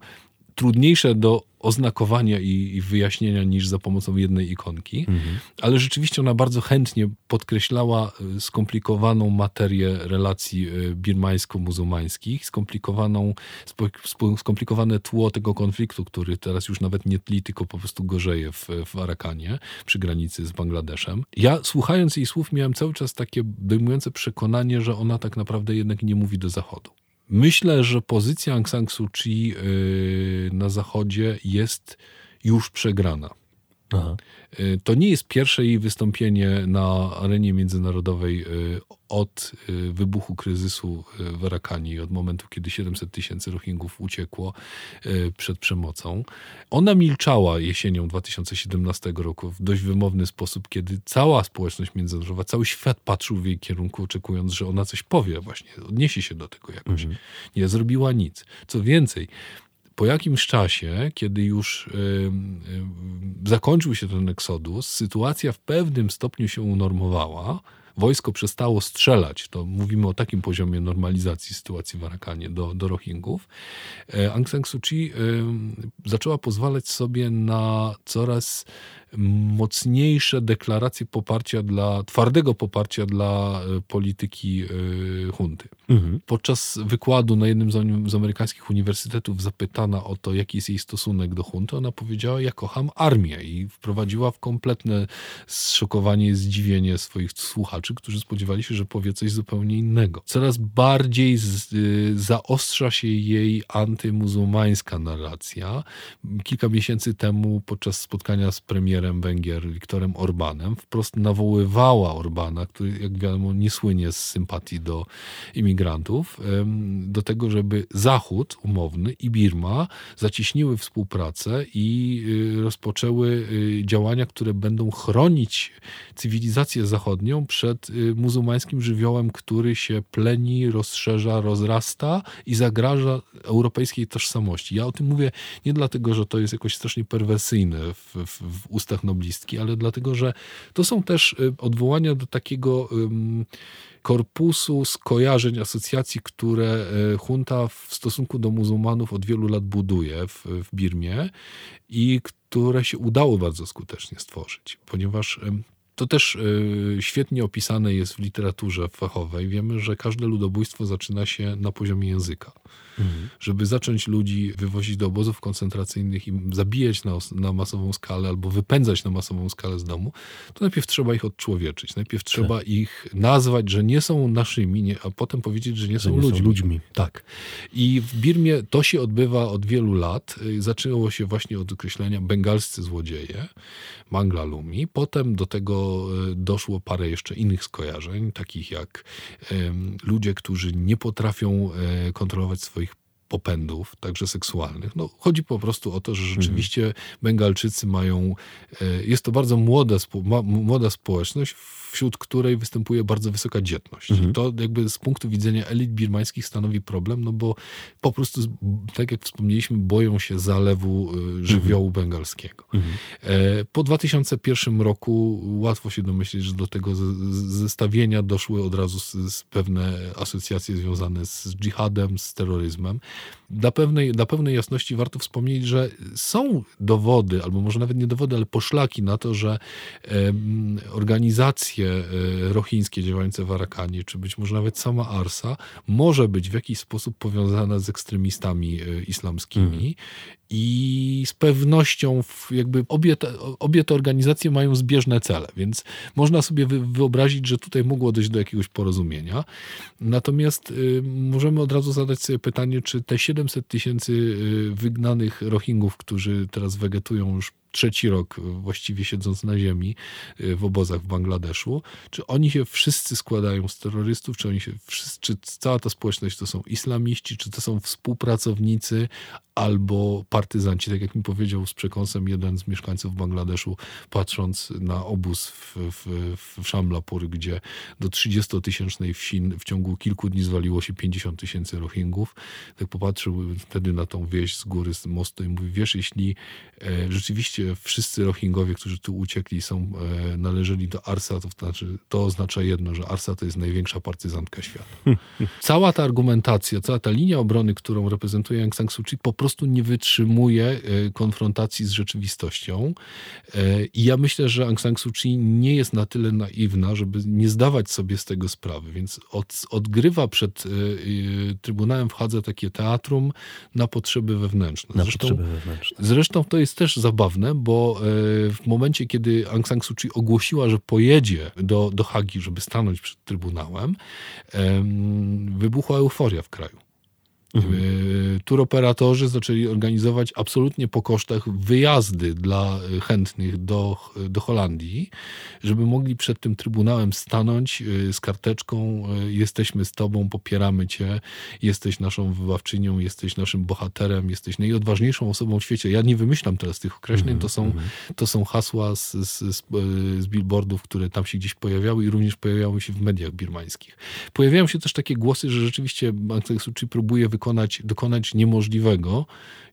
trudniejsze do oznakowania i, i, wyjaśnienia niż za pomocą jednej ikonki, mhm. ale rzeczywiście ona bardzo chętnie podkreślała y, skomplikowaną materię relacji y, birmańsko-muzułmańskich, skomplikowaną, skomplikowane tło tego konfliktu, który teraz już nawet nie tli, tylko po prostu gorzeje w, w Arakanie, przy granicy z Bangladeszem. Ja słuchając jej słów miałem cały czas takie dojmujące przekonanie, że ona tak naprawdę jednak nie mówi do Zachodu. Myślę, że pozycja Aung San Suu Kyi y, na Zachodzie jest już przegrana. Aha. Y, to nie jest pierwsze jej wystąpienie na arenie międzynarodowej y, od y, wybuchu kryzysu w Arakani, od momentu, kiedy 700 tysięcy Rohingów uciekło przed przemocą. Ona milczała jesienią 2017 roku w dość wymowny sposób, kiedy cała społeczność międzynarodowa, cały świat patrzył w jej kierunku, oczekując, że ona coś powie właśnie, odniesie się do tego jakoś. Mhm. Nie zrobiła nic. Co więcej, po jakimś czasie, kiedy już y, y, zakończył się ten eksodus, sytuacja w pewnym stopniu się unormowała. Wojsko przestało strzelać, to mówimy o takim poziomie normalizacji sytuacji w Arakanie do, do Rohingów. E, Aung San Suu Kyi zaczęła pozwalać sobie na coraz mocniejsze deklaracje poparcia dla, twardego poparcia dla e, polityki e, hunty. Mhm. Podczas wykładu na jednym z, amerykańskich uniwersytetów zapytana o to, jaki jest jej stosunek do hunty, ona powiedziała, ja kocham armię i wprowadziła w kompletne zszokowanie i zdziwienie swoich słuchaczy, którzy spodziewali się, że powie coś zupełnie innego. Coraz bardziej z, y, zaostrza się jej antymuzułmańska narracja. Kilka miesięcy temu podczas spotkania z premierem Węgier Viktorem Orbanem wprost nawoływała Orbana, który jak wiadomo nie słynie z sympatii do imigrantów, do tego, żeby Zachód umowny i Birma zacieśniły współpracę i y, rozpoczęły y, działania, które będą chronić cywilizację zachodnią przed y, muzułmańskim żywiołem, który się pleni, rozszerza, rozrasta i zagraża europejskiej tożsamości. Ja o tym mówię nie dlatego, że to jest jakoś strasznie perwersyjne w, w, w ustach noblistki, ale dlatego, że to są też y, odwołania do takiego korpusu skojarzeń, asocjacji, które y, junta w stosunku do muzułmanów od wielu lat buduje w, w Birmie i które się udało bardzo skutecznie stworzyć, ponieważ to też y, świetnie opisane jest w literaturze fachowej. Wiemy, że każde ludobójstwo zaczyna się na poziomie języka. Mhm. Żeby zacząć ludzi wywozić do obozów koncentracyjnych i zabijać na, na, masową skalę albo wypędzać na masową skalę z domu, to najpierw trzeba ich odczłowieczyć. Najpierw tak. trzeba ich nazwać, że nie są naszymi, nie, a potem powiedzieć, że nie, że są, nie ludźmi. są ludźmi. Tak. I w Birmie to się odbywa od wielu lat. Y, zaczęło się właśnie od określenia bengalscy złodzieje, Manglalumi. Potem do tego y, doszło parę jeszcze innych skojarzeń, takich jak ludzie, którzy nie potrafią um, kontrolować swoich popędów, także seksualnych. No, chodzi po prostu o to, że rzeczywiście mhm. Bengalczycy mają, e, jest to bardzo młoda, młoda społeczność, wśród której występuje bardzo wysoka dzietność. Mhm. To jakby z punktu widzenia elit birmańskich stanowi problem, no bo po prostu, tak jak wspomnieliśmy, boją się zalewu e, żywiołu mhm. bengalskiego. Mhm. E, po 2001 roku łatwo się domyślić, że do tego zestawienia doszły od razu pewne asocjacje związane z dżihadem, z terroryzmem. Dla pewnej, dla pewnej jasności warto wspomnieć, że są dowody, albo może nawet nie dowody, ale poszlaki na to, że organizacje e, rochińskie działające w Arakanie, czy być może nawet sama Arsa, może być w jakiś sposób powiązana z ekstremistami e, islamskimi mhm i z pewnością jakby obie te, obie te organizacje mają zbieżne cele, więc można sobie wyobrazić, że tutaj mogło dojść do jakiegoś porozumienia. Natomiast y, możemy od razu zadać sobie pytanie, czy te 700 tysięcy y, wygnanych Rohingów, którzy teraz wegetują już trzeci rok właściwie siedząc na ziemi y, w obozach w Bangladeszu, czy oni się wszyscy składają z terrorystów, czy oni się wszyscy, czy cała ta społeczność to są islamiści, czy to są współpracownicy albo partyzanci, tak jak mi powiedział z przekąsem jeden z mieszkańców Bangladeszu, patrząc na obóz w, w, w Szamlapur, gdzie do 30-tysięcznej wsi w ciągu kilku dni zwaliło się 50 tysięcy Rohingów. Tak popatrzył wtedy na tą wieś z góry, z mostu i mówi, wiesz, jeśli e, wszyscy Rohingowie, którzy tu uciekli, są, e, należeli do Arsa, to, znaczy, to oznacza jedno, że Arsa to jest największa partyzantka świata. cała ta argumentacja, cała ta linia obrony, którą reprezentuje Aung San Suu Kyi, po prostu nie wytrzymuje e, konfrontacji z rzeczywistością. E, I ja myślę, że Aung San Suu Kyi nie jest na tyle naiwna, żeby nie zdawać sobie z tego sprawy, więc od, odgrywa przed Trybunałem w Hadze takie teatrum na potrzeby wewnętrzne. Na zresztą, potrzeby wewnętrzne. Zresztą to jest też zabawne, bo e, w momencie, kiedy Aung San Suu Kyi ogłosiła, że pojedzie do, do Hagi, żeby stanąć przed Trybunałem, wybuchła euforia w kraju. Mhm. E, turoperatorzy zaczęli organizować absolutnie po kosztach wyjazdy dla chętnych do, do Holandii, żeby mogli przed tym trybunałem stanąć e, z karteczką e, jesteśmy z tobą, popieramy cię, jesteś naszą wybawczynią, jesteś naszym bohaterem, jesteś najodważniejszą osobą w świecie. Ja nie wymyślam teraz tych określeń, mhm, to są, mhm. to są hasła z, z, z, z billboardów, które tam się gdzieś pojawiały i również pojawiały się w mediach birmańskich. Pojawiają się też takie głosy, że rzeczywiście Aung San Suu Kyi próbuje wykonać dokonać, dokonać niemożliwego,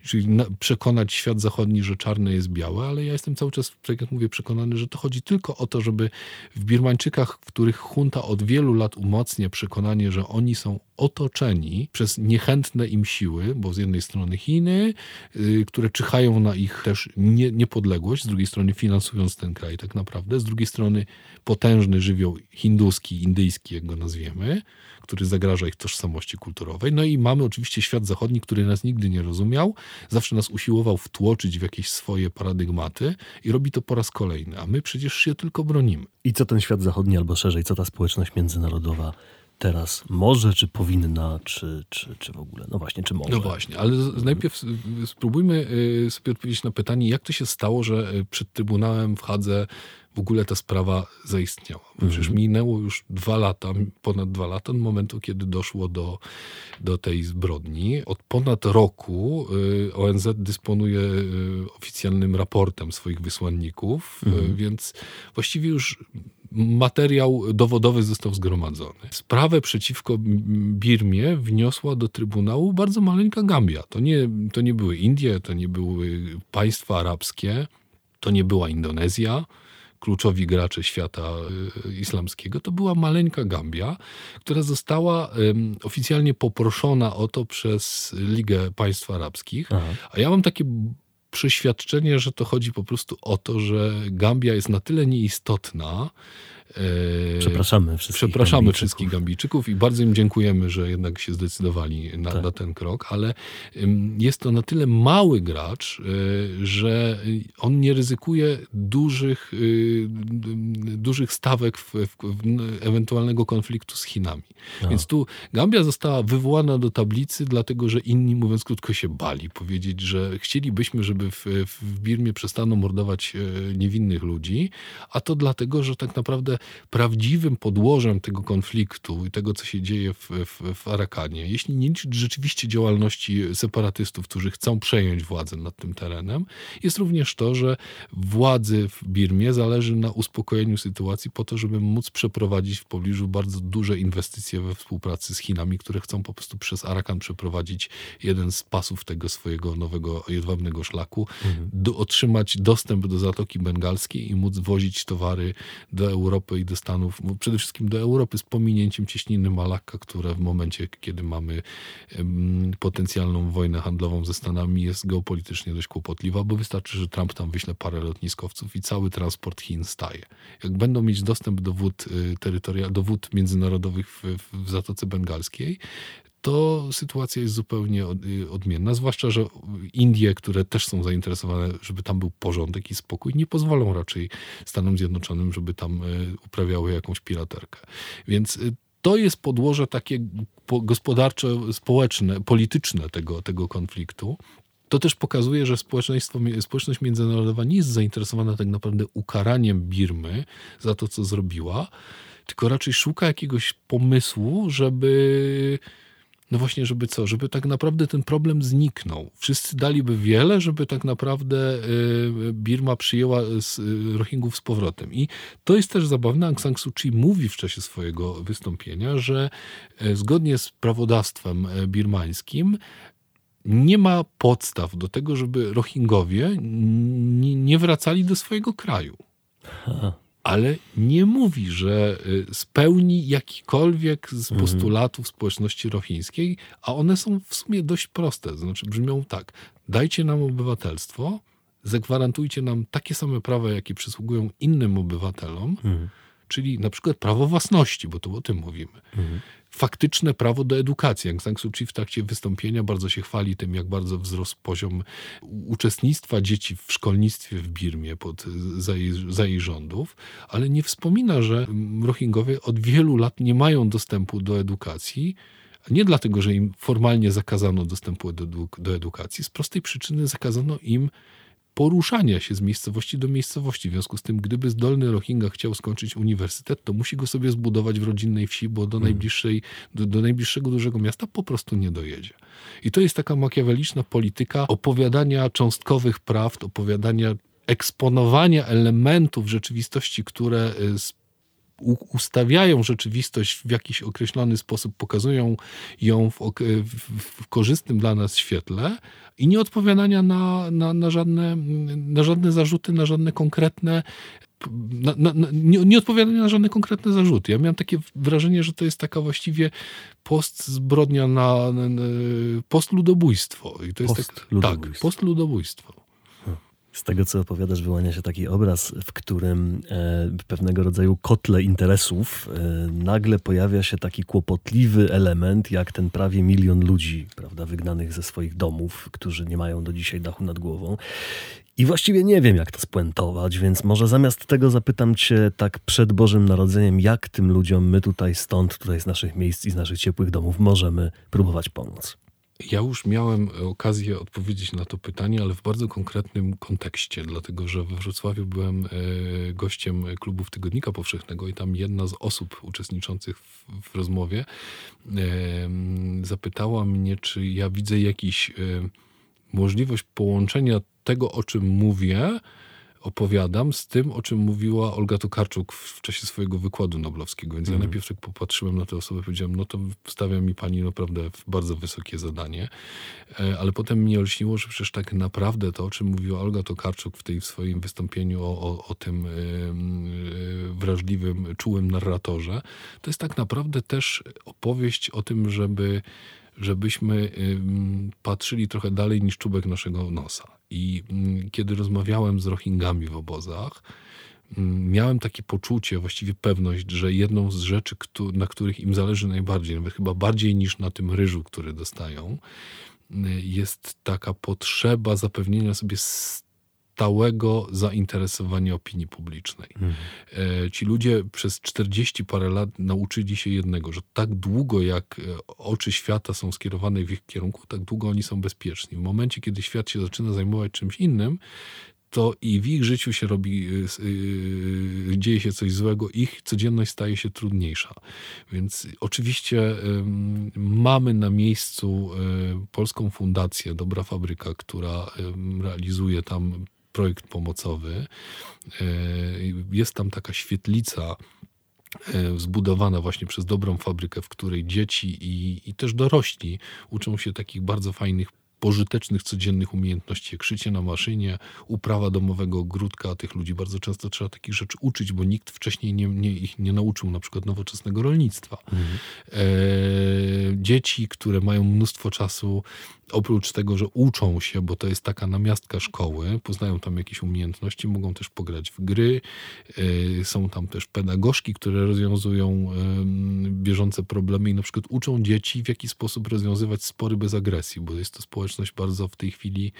czyli na, przekonać świat zachodni, że czarne jest białe, ale ja jestem cały czas, tak jak mówię, przekonany, że to chodzi tylko o to, żeby w Birmańczykach, w których junta od wielu lat umacnia przekonanie, że oni są otoczeni przez niechętne im siły, bo z jednej strony Chiny, y, które czyhają na ich też nie, niepodległość, z drugiej strony finansując ten kraj tak naprawdę, z drugiej strony potężny żywioł hinduski, indyjski, jak go nazwiemy, który zagraża ich tożsamości kulturowej. No i mamy oczywiście świat zachodni, który nas nigdy nie rozumiał, zawsze nas usiłował wtłoczyć w jakieś swoje paradygmaty i robi to po raz kolejny, a my przecież się tylko bronimy. I co ten świat zachodni, albo szerzej, co ta społeczność międzynarodowa teraz może, czy powinna, czy, czy, czy w ogóle? No właśnie, czy może? No właśnie, ale najpierw spróbujmy y, sobie odpowiedzieć na pytanie, jak to się stało, że y, przed Trybunałem w Hadze w ogóle ta sprawa zaistniała. Przecież mhm. minęło już dwa lata, ponad dwa lata od momentu, kiedy doszło do, do tej zbrodni. Od ponad roku y, ONZ dysponuje oficjalnym raportem swoich wysłanników, mhm. więc właściwie już materiał dowodowy został zgromadzony. Sprawę przeciwko Birmie wniosła do Trybunału bardzo maleńka Gambia. To nie, to nie były Indie, to nie były państwa arabskie, to nie była Indonezja, kluczowi gracze świata y, islamskiego, to była maleńka Gambia, która została oficjalnie poproszona o to przez Ligę Państw Arabskich. Aha. A ja mam takie przeświadczenie, że to chodzi po prostu o to, że Gambia jest na tyle nieistotna, Przepraszamy wszystkich Przepraszamy Gambijczyków. wszystkich Gambijczyków i bardzo im dziękujemy, że jednak się zdecydowali na, tak. na, ten krok, ale jest to na tyle mały gracz, e, że on nie ryzykuje dużych, e, dużych stawek w, w, w ewentualnego konfliktu z Chinami. No. Więc tu Gambia została wywołana do tablicy, dlatego że inni, mówiąc krótko, się bali powiedzieć, że chcielibyśmy, żeby w, w Birmie przestano mordować e, niewinnych ludzi, a to dlatego, że tak naprawdę prawdziwym podłożem tego konfliktu i tego, co się dzieje w, w, w Arakanie, jeśli nie liczyć rzeczywiście działalności separatystów, którzy chcą przejąć władzę nad tym terenem, jest również to, że władzy w Birmie zależy na uspokojeniu sytuacji po to, żeby móc przeprowadzić w pobliżu bardzo duże inwestycje we współpracy z Chinami, które chcą po prostu przez Arakan przeprowadzić jeden z pasów tego swojego nowego jedwabnego szlaku, mhm. do, otrzymać dostęp do Zatoki Bengalskiej i móc wozić towary do Europy i do Stanów, przede wszystkim do Europy z pominięciem cieśniny Malakka, która w momencie, kiedy mamy potencjalną wojnę handlową ze Stanami jest geopolitycznie dość kłopotliwa, bo wystarczy, że Trump tam wyśle parę lotniskowców i cały transport Chin staje. Jak będą mieć dostęp do wód, y, terytoria, do wód międzynarodowych w, w Zatoce Bengalskiej, to sytuacja jest zupełnie odmienna. Zwłaszcza, że Indie, które też są zainteresowane, żeby tam był porządek i spokój, nie pozwolą raczej Stanom Zjednoczonym, żeby tam e, uprawiały jakąś piraterkę. Więc e, to jest podłoże takie gospodarcze, społeczne, polityczne tego, tego konfliktu. To też pokazuje, że społeczeństwo, społeczność międzynarodowa nie jest zainteresowana tak naprawdę ukaraniem Birmy za to, co zrobiła, tylko raczej szuka jakiegoś pomysłu, żeby. No właśnie, żeby co? Żeby tak naprawdę ten problem zniknął. Wszyscy daliby wiele, żeby tak naprawdę y, Birma przyjęła y, Rohingów z powrotem. I to jest też zabawne. Aung San Suu Kyi mówi w czasie swojego wystąpienia, że y, zgodnie z prawodawstwem birmańskim nie ma podstaw do tego, żeby Rohingowie nie wracali do swojego kraju. Aha ale nie mówi, że y, spełni jakikolwiek z mhm. postulatów społeczności rochińskiej, a one są w sumie dość proste. Znaczy brzmią tak: dajcie nam obywatelstwo, zagwarantujcie nam takie same prawa, jakie przysługują innym obywatelom, mhm. Czyli na przykład prawo własności, bo tu o tym mówimy. Mhm faktyczne prawo do edukacji. Aung San Suu Kyi w trakcie wystąpienia bardzo się chwali tym, jak bardzo wzrósł poziom uczestnictwa dzieci w szkolnictwie w Birmie pod, za, jej, za jej rządów, ale nie wspomina, że Rohingowie od wielu lat nie mają dostępu do edukacji, nie dlatego, że im formalnie zakazano dostępu do, do edukacji, z prostej przyczyny zakazano im poruszania się z miejscowości do miejscowości. W związku z tym, gdyby zdolny Rohingya chciał skończyć uniwersytet, to musi go sobie zbudować w rodzinnej wsi, bo do, hmm. najbliższej, do, do najbliższego dużego miasta po prostu nie dojedzie. I to jest taka makiaweliczna polityka opowiadania cząstkowych prawd, opowiadania eksponowania elementów rzeczywistości, które z ustawiają rzeczywistość w jakiś określony sposób, pokazują ją w, w, korzystnym dla nas świetle i nie odpowiadania na, na, na, żadne, na żadne zarzuty, na żadne konkretne na, na, na, nie, nie odpowiadanie na żadne konkretne zarzuty. Ja miałem takie wrażenie, że to jest taka właściwie post zbrodnia na, na, na postludobójstwo. I to jest Post tak, ludobójstwo. Z tego, co opowiadasz, wyłania się taki obraz, w którym e, pewnego rodzaju kotle interesów e, nagle pojawia się taki kłopotliwy element, jak ten prawie milion ludzi, prawda, wygnanych ze swoich domów, którzy nie mają do dzisiaj dachu nad głową. I właściwie nie wiem, jak to spuentować, więc może zamiast tego zapytam cię tak przed Bożym Narodzeniem, jak tym ludziom my tutaj stąd, tutaj z naszych miejsc i z naszych ciepłych domów możemy próbować pomóc. Ja już miałem okazję odpowiedzieć na to pytanie, ale w bardzo konkretnym kontekście, dlatego że we Wrocławiu byłem e, gościem klubów Tygodnika Powszechnego i tam jedna z osób uczestniczących w, w rozmowie e, zapytała mnie, czy ja widzę jakiś e, możliwość połączenia tego, o czym mówię, opowiadam z tym, o czym mówiła Olga Tokarczuk w czasie swojego wykładu noblowskiego. Więc ja najpierw tak popatrzyłem na tę osobę i powiedziałem, no to stawia mi pani naprawdę w bardzo wysokie zadanie. E, Ale potem mnie olśniło, że przecież tak naprawdę to, o czym mówiła Olga Tokarczuk w tej w swoim wystąpieniu o, o, o tym e, wrażliwym, czułym narratorze, to jest tak naprawdę też opowieść o tym, żeby żebyśmy patrzyli trochę dalej niż czubek naszego nosa. I ym, kiedy rozmawiałem z Rohingami w obozach, ym, miałem takie poczucie, właściwie pewność, że jedną z rzeczy, na których im zależy najbardziej, nawet chyba bardziej niż na tym ryżu, który dostają, y, jest taka potrzeba zapewnienia sobie stałego zainteresowania opinii publicznej. E, Ci ludzie przez 40 parę lat nauczyli się jednego, że tak długo jak e, oczy świata są skierowane w ich kierunku, tak długo oni są bezpieczni. W momencie, kiedy świat się zaczyna zajmować czymś innym, to i w ich życiu się robi, y, s- y, dzieje się coś złego, ich codzienność staje się trudniejsza. Więc oczywiście ym, mamy na miejscu y, Polską Fundację Dobra Fabryka, która realizuje tam projekt pomocowy. Y, Jest tam taka świetlica e, zbudowana właśnie przez dobrą fabrykę, w której dzieci i, i też dorośli uczą się takich bardzo fajnych, pożytecznych, codziennych umiejętności, jak szycie na maszynie, uprawa domowego ogródka. Tych ludzi bardzo często trzeba takich rzeczy uczyć, bo nikt wcześniej nie, nie, ich nie nauczył na przykład nowoczesnego rolnictwa. E, dzieci, które mają mnóstwo czasu, oprócz tego, że uczą się, bo to jest taka namiastka szkoły, poznają tam jakieś umiejętności, mogą też pograć w gry. E, Są tam też pedagogzki, które rozwiązują bieżące problemy i na przykład uczą dzieci, w jaki sposób rozwiązywać spory bez agresji, bo jest to społeczność bardzo w tej chwili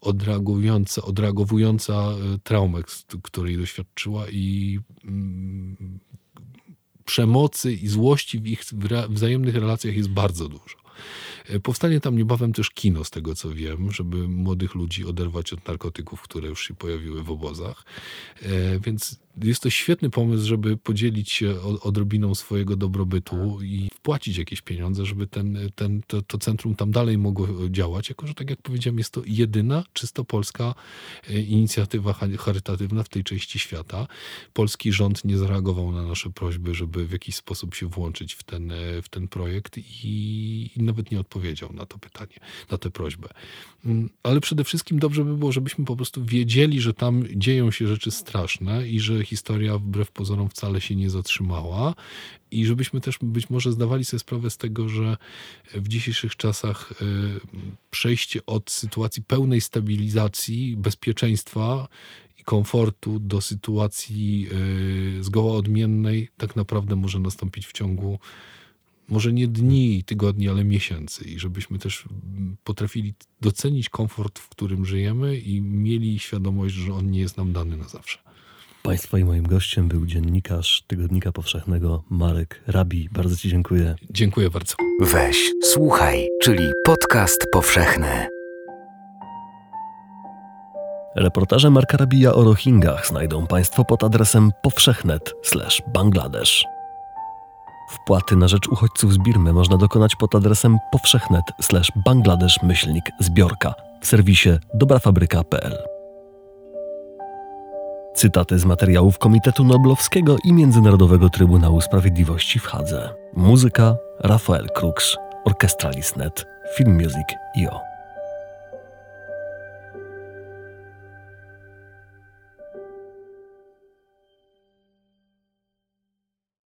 odreagująca, odreagowująca e, traumę, której doświadczyła i przemocy i złości w ich wzajemnych relacjach jest bardzo dużo. E, Powstanie tam niebawem też kino, z tego co wiem, żeby młodych ludzi oderwać od narkotyków, które już się pojawiły w obozach. E, Więc jest to świetny pomysł, żeby podzielić się odrobiną swojego dobrobytu i wpłacić jakieś pieniądze, żeby ten, ten, to, to centrum tam dalej mogło działać, jako że tak jak powiedziałem, jest to jedyna czysto polska e, inicjatywa cha- charytatywna w tej części świata. Polski rząd nie zareagował na nasze prośby, żeby w jakiś sposób się włączyć w ten, e, w ten projekt i, i nawet nie odpowiedział na to pytanie, na tę prośbę. Mm, Ale przede wszystkim dobrze by było, żebyśmy po prostu wiedzieli, że tam dzieją się rzeczy straszne i że historia wbrew pozorom wcale się nie zatrzymała i żebyśmy też być może zdawali sobie sprawę z tego, że w dzisiejszych czasach e, przejście od sytuacji pełnej stabilizacji, bezpieczeństwa i komfortu do sytuacji e, zgoła odmiennej tak naprawdę może nastąpić w ciągu może nie dni tygodni, ale miesięcy i żebyśmy też potrafili docenić komfort, w którym żyjemy i mieli świadomość, że on nie jest nam dany na zawsze. Państwa i moim gościem był dziennikarz Tygodnika Powszechnego Marek Rabi. Bardzo Ci dziękuję. Dziękuję bardzo. Weź, słuchaj, czyli podcast powszechny. Reportaże Marka Rabija o Rohingach znajdą Państwo pod adresem powszechnet/bangladesz. Wpłaty na rzecz uchodźców z Birmy można dokonać pod adresem powszechnet/bangladesz-zbiorka w serwisie dobrafabryka.pl. Cytaty z materiałów Komitetu Noblowskiego i Międzynarodowego Trybunału Sprawiedliwości w Hadze. Muzyka Rafael Krux, Orkestra Lisnet, Film Music IO.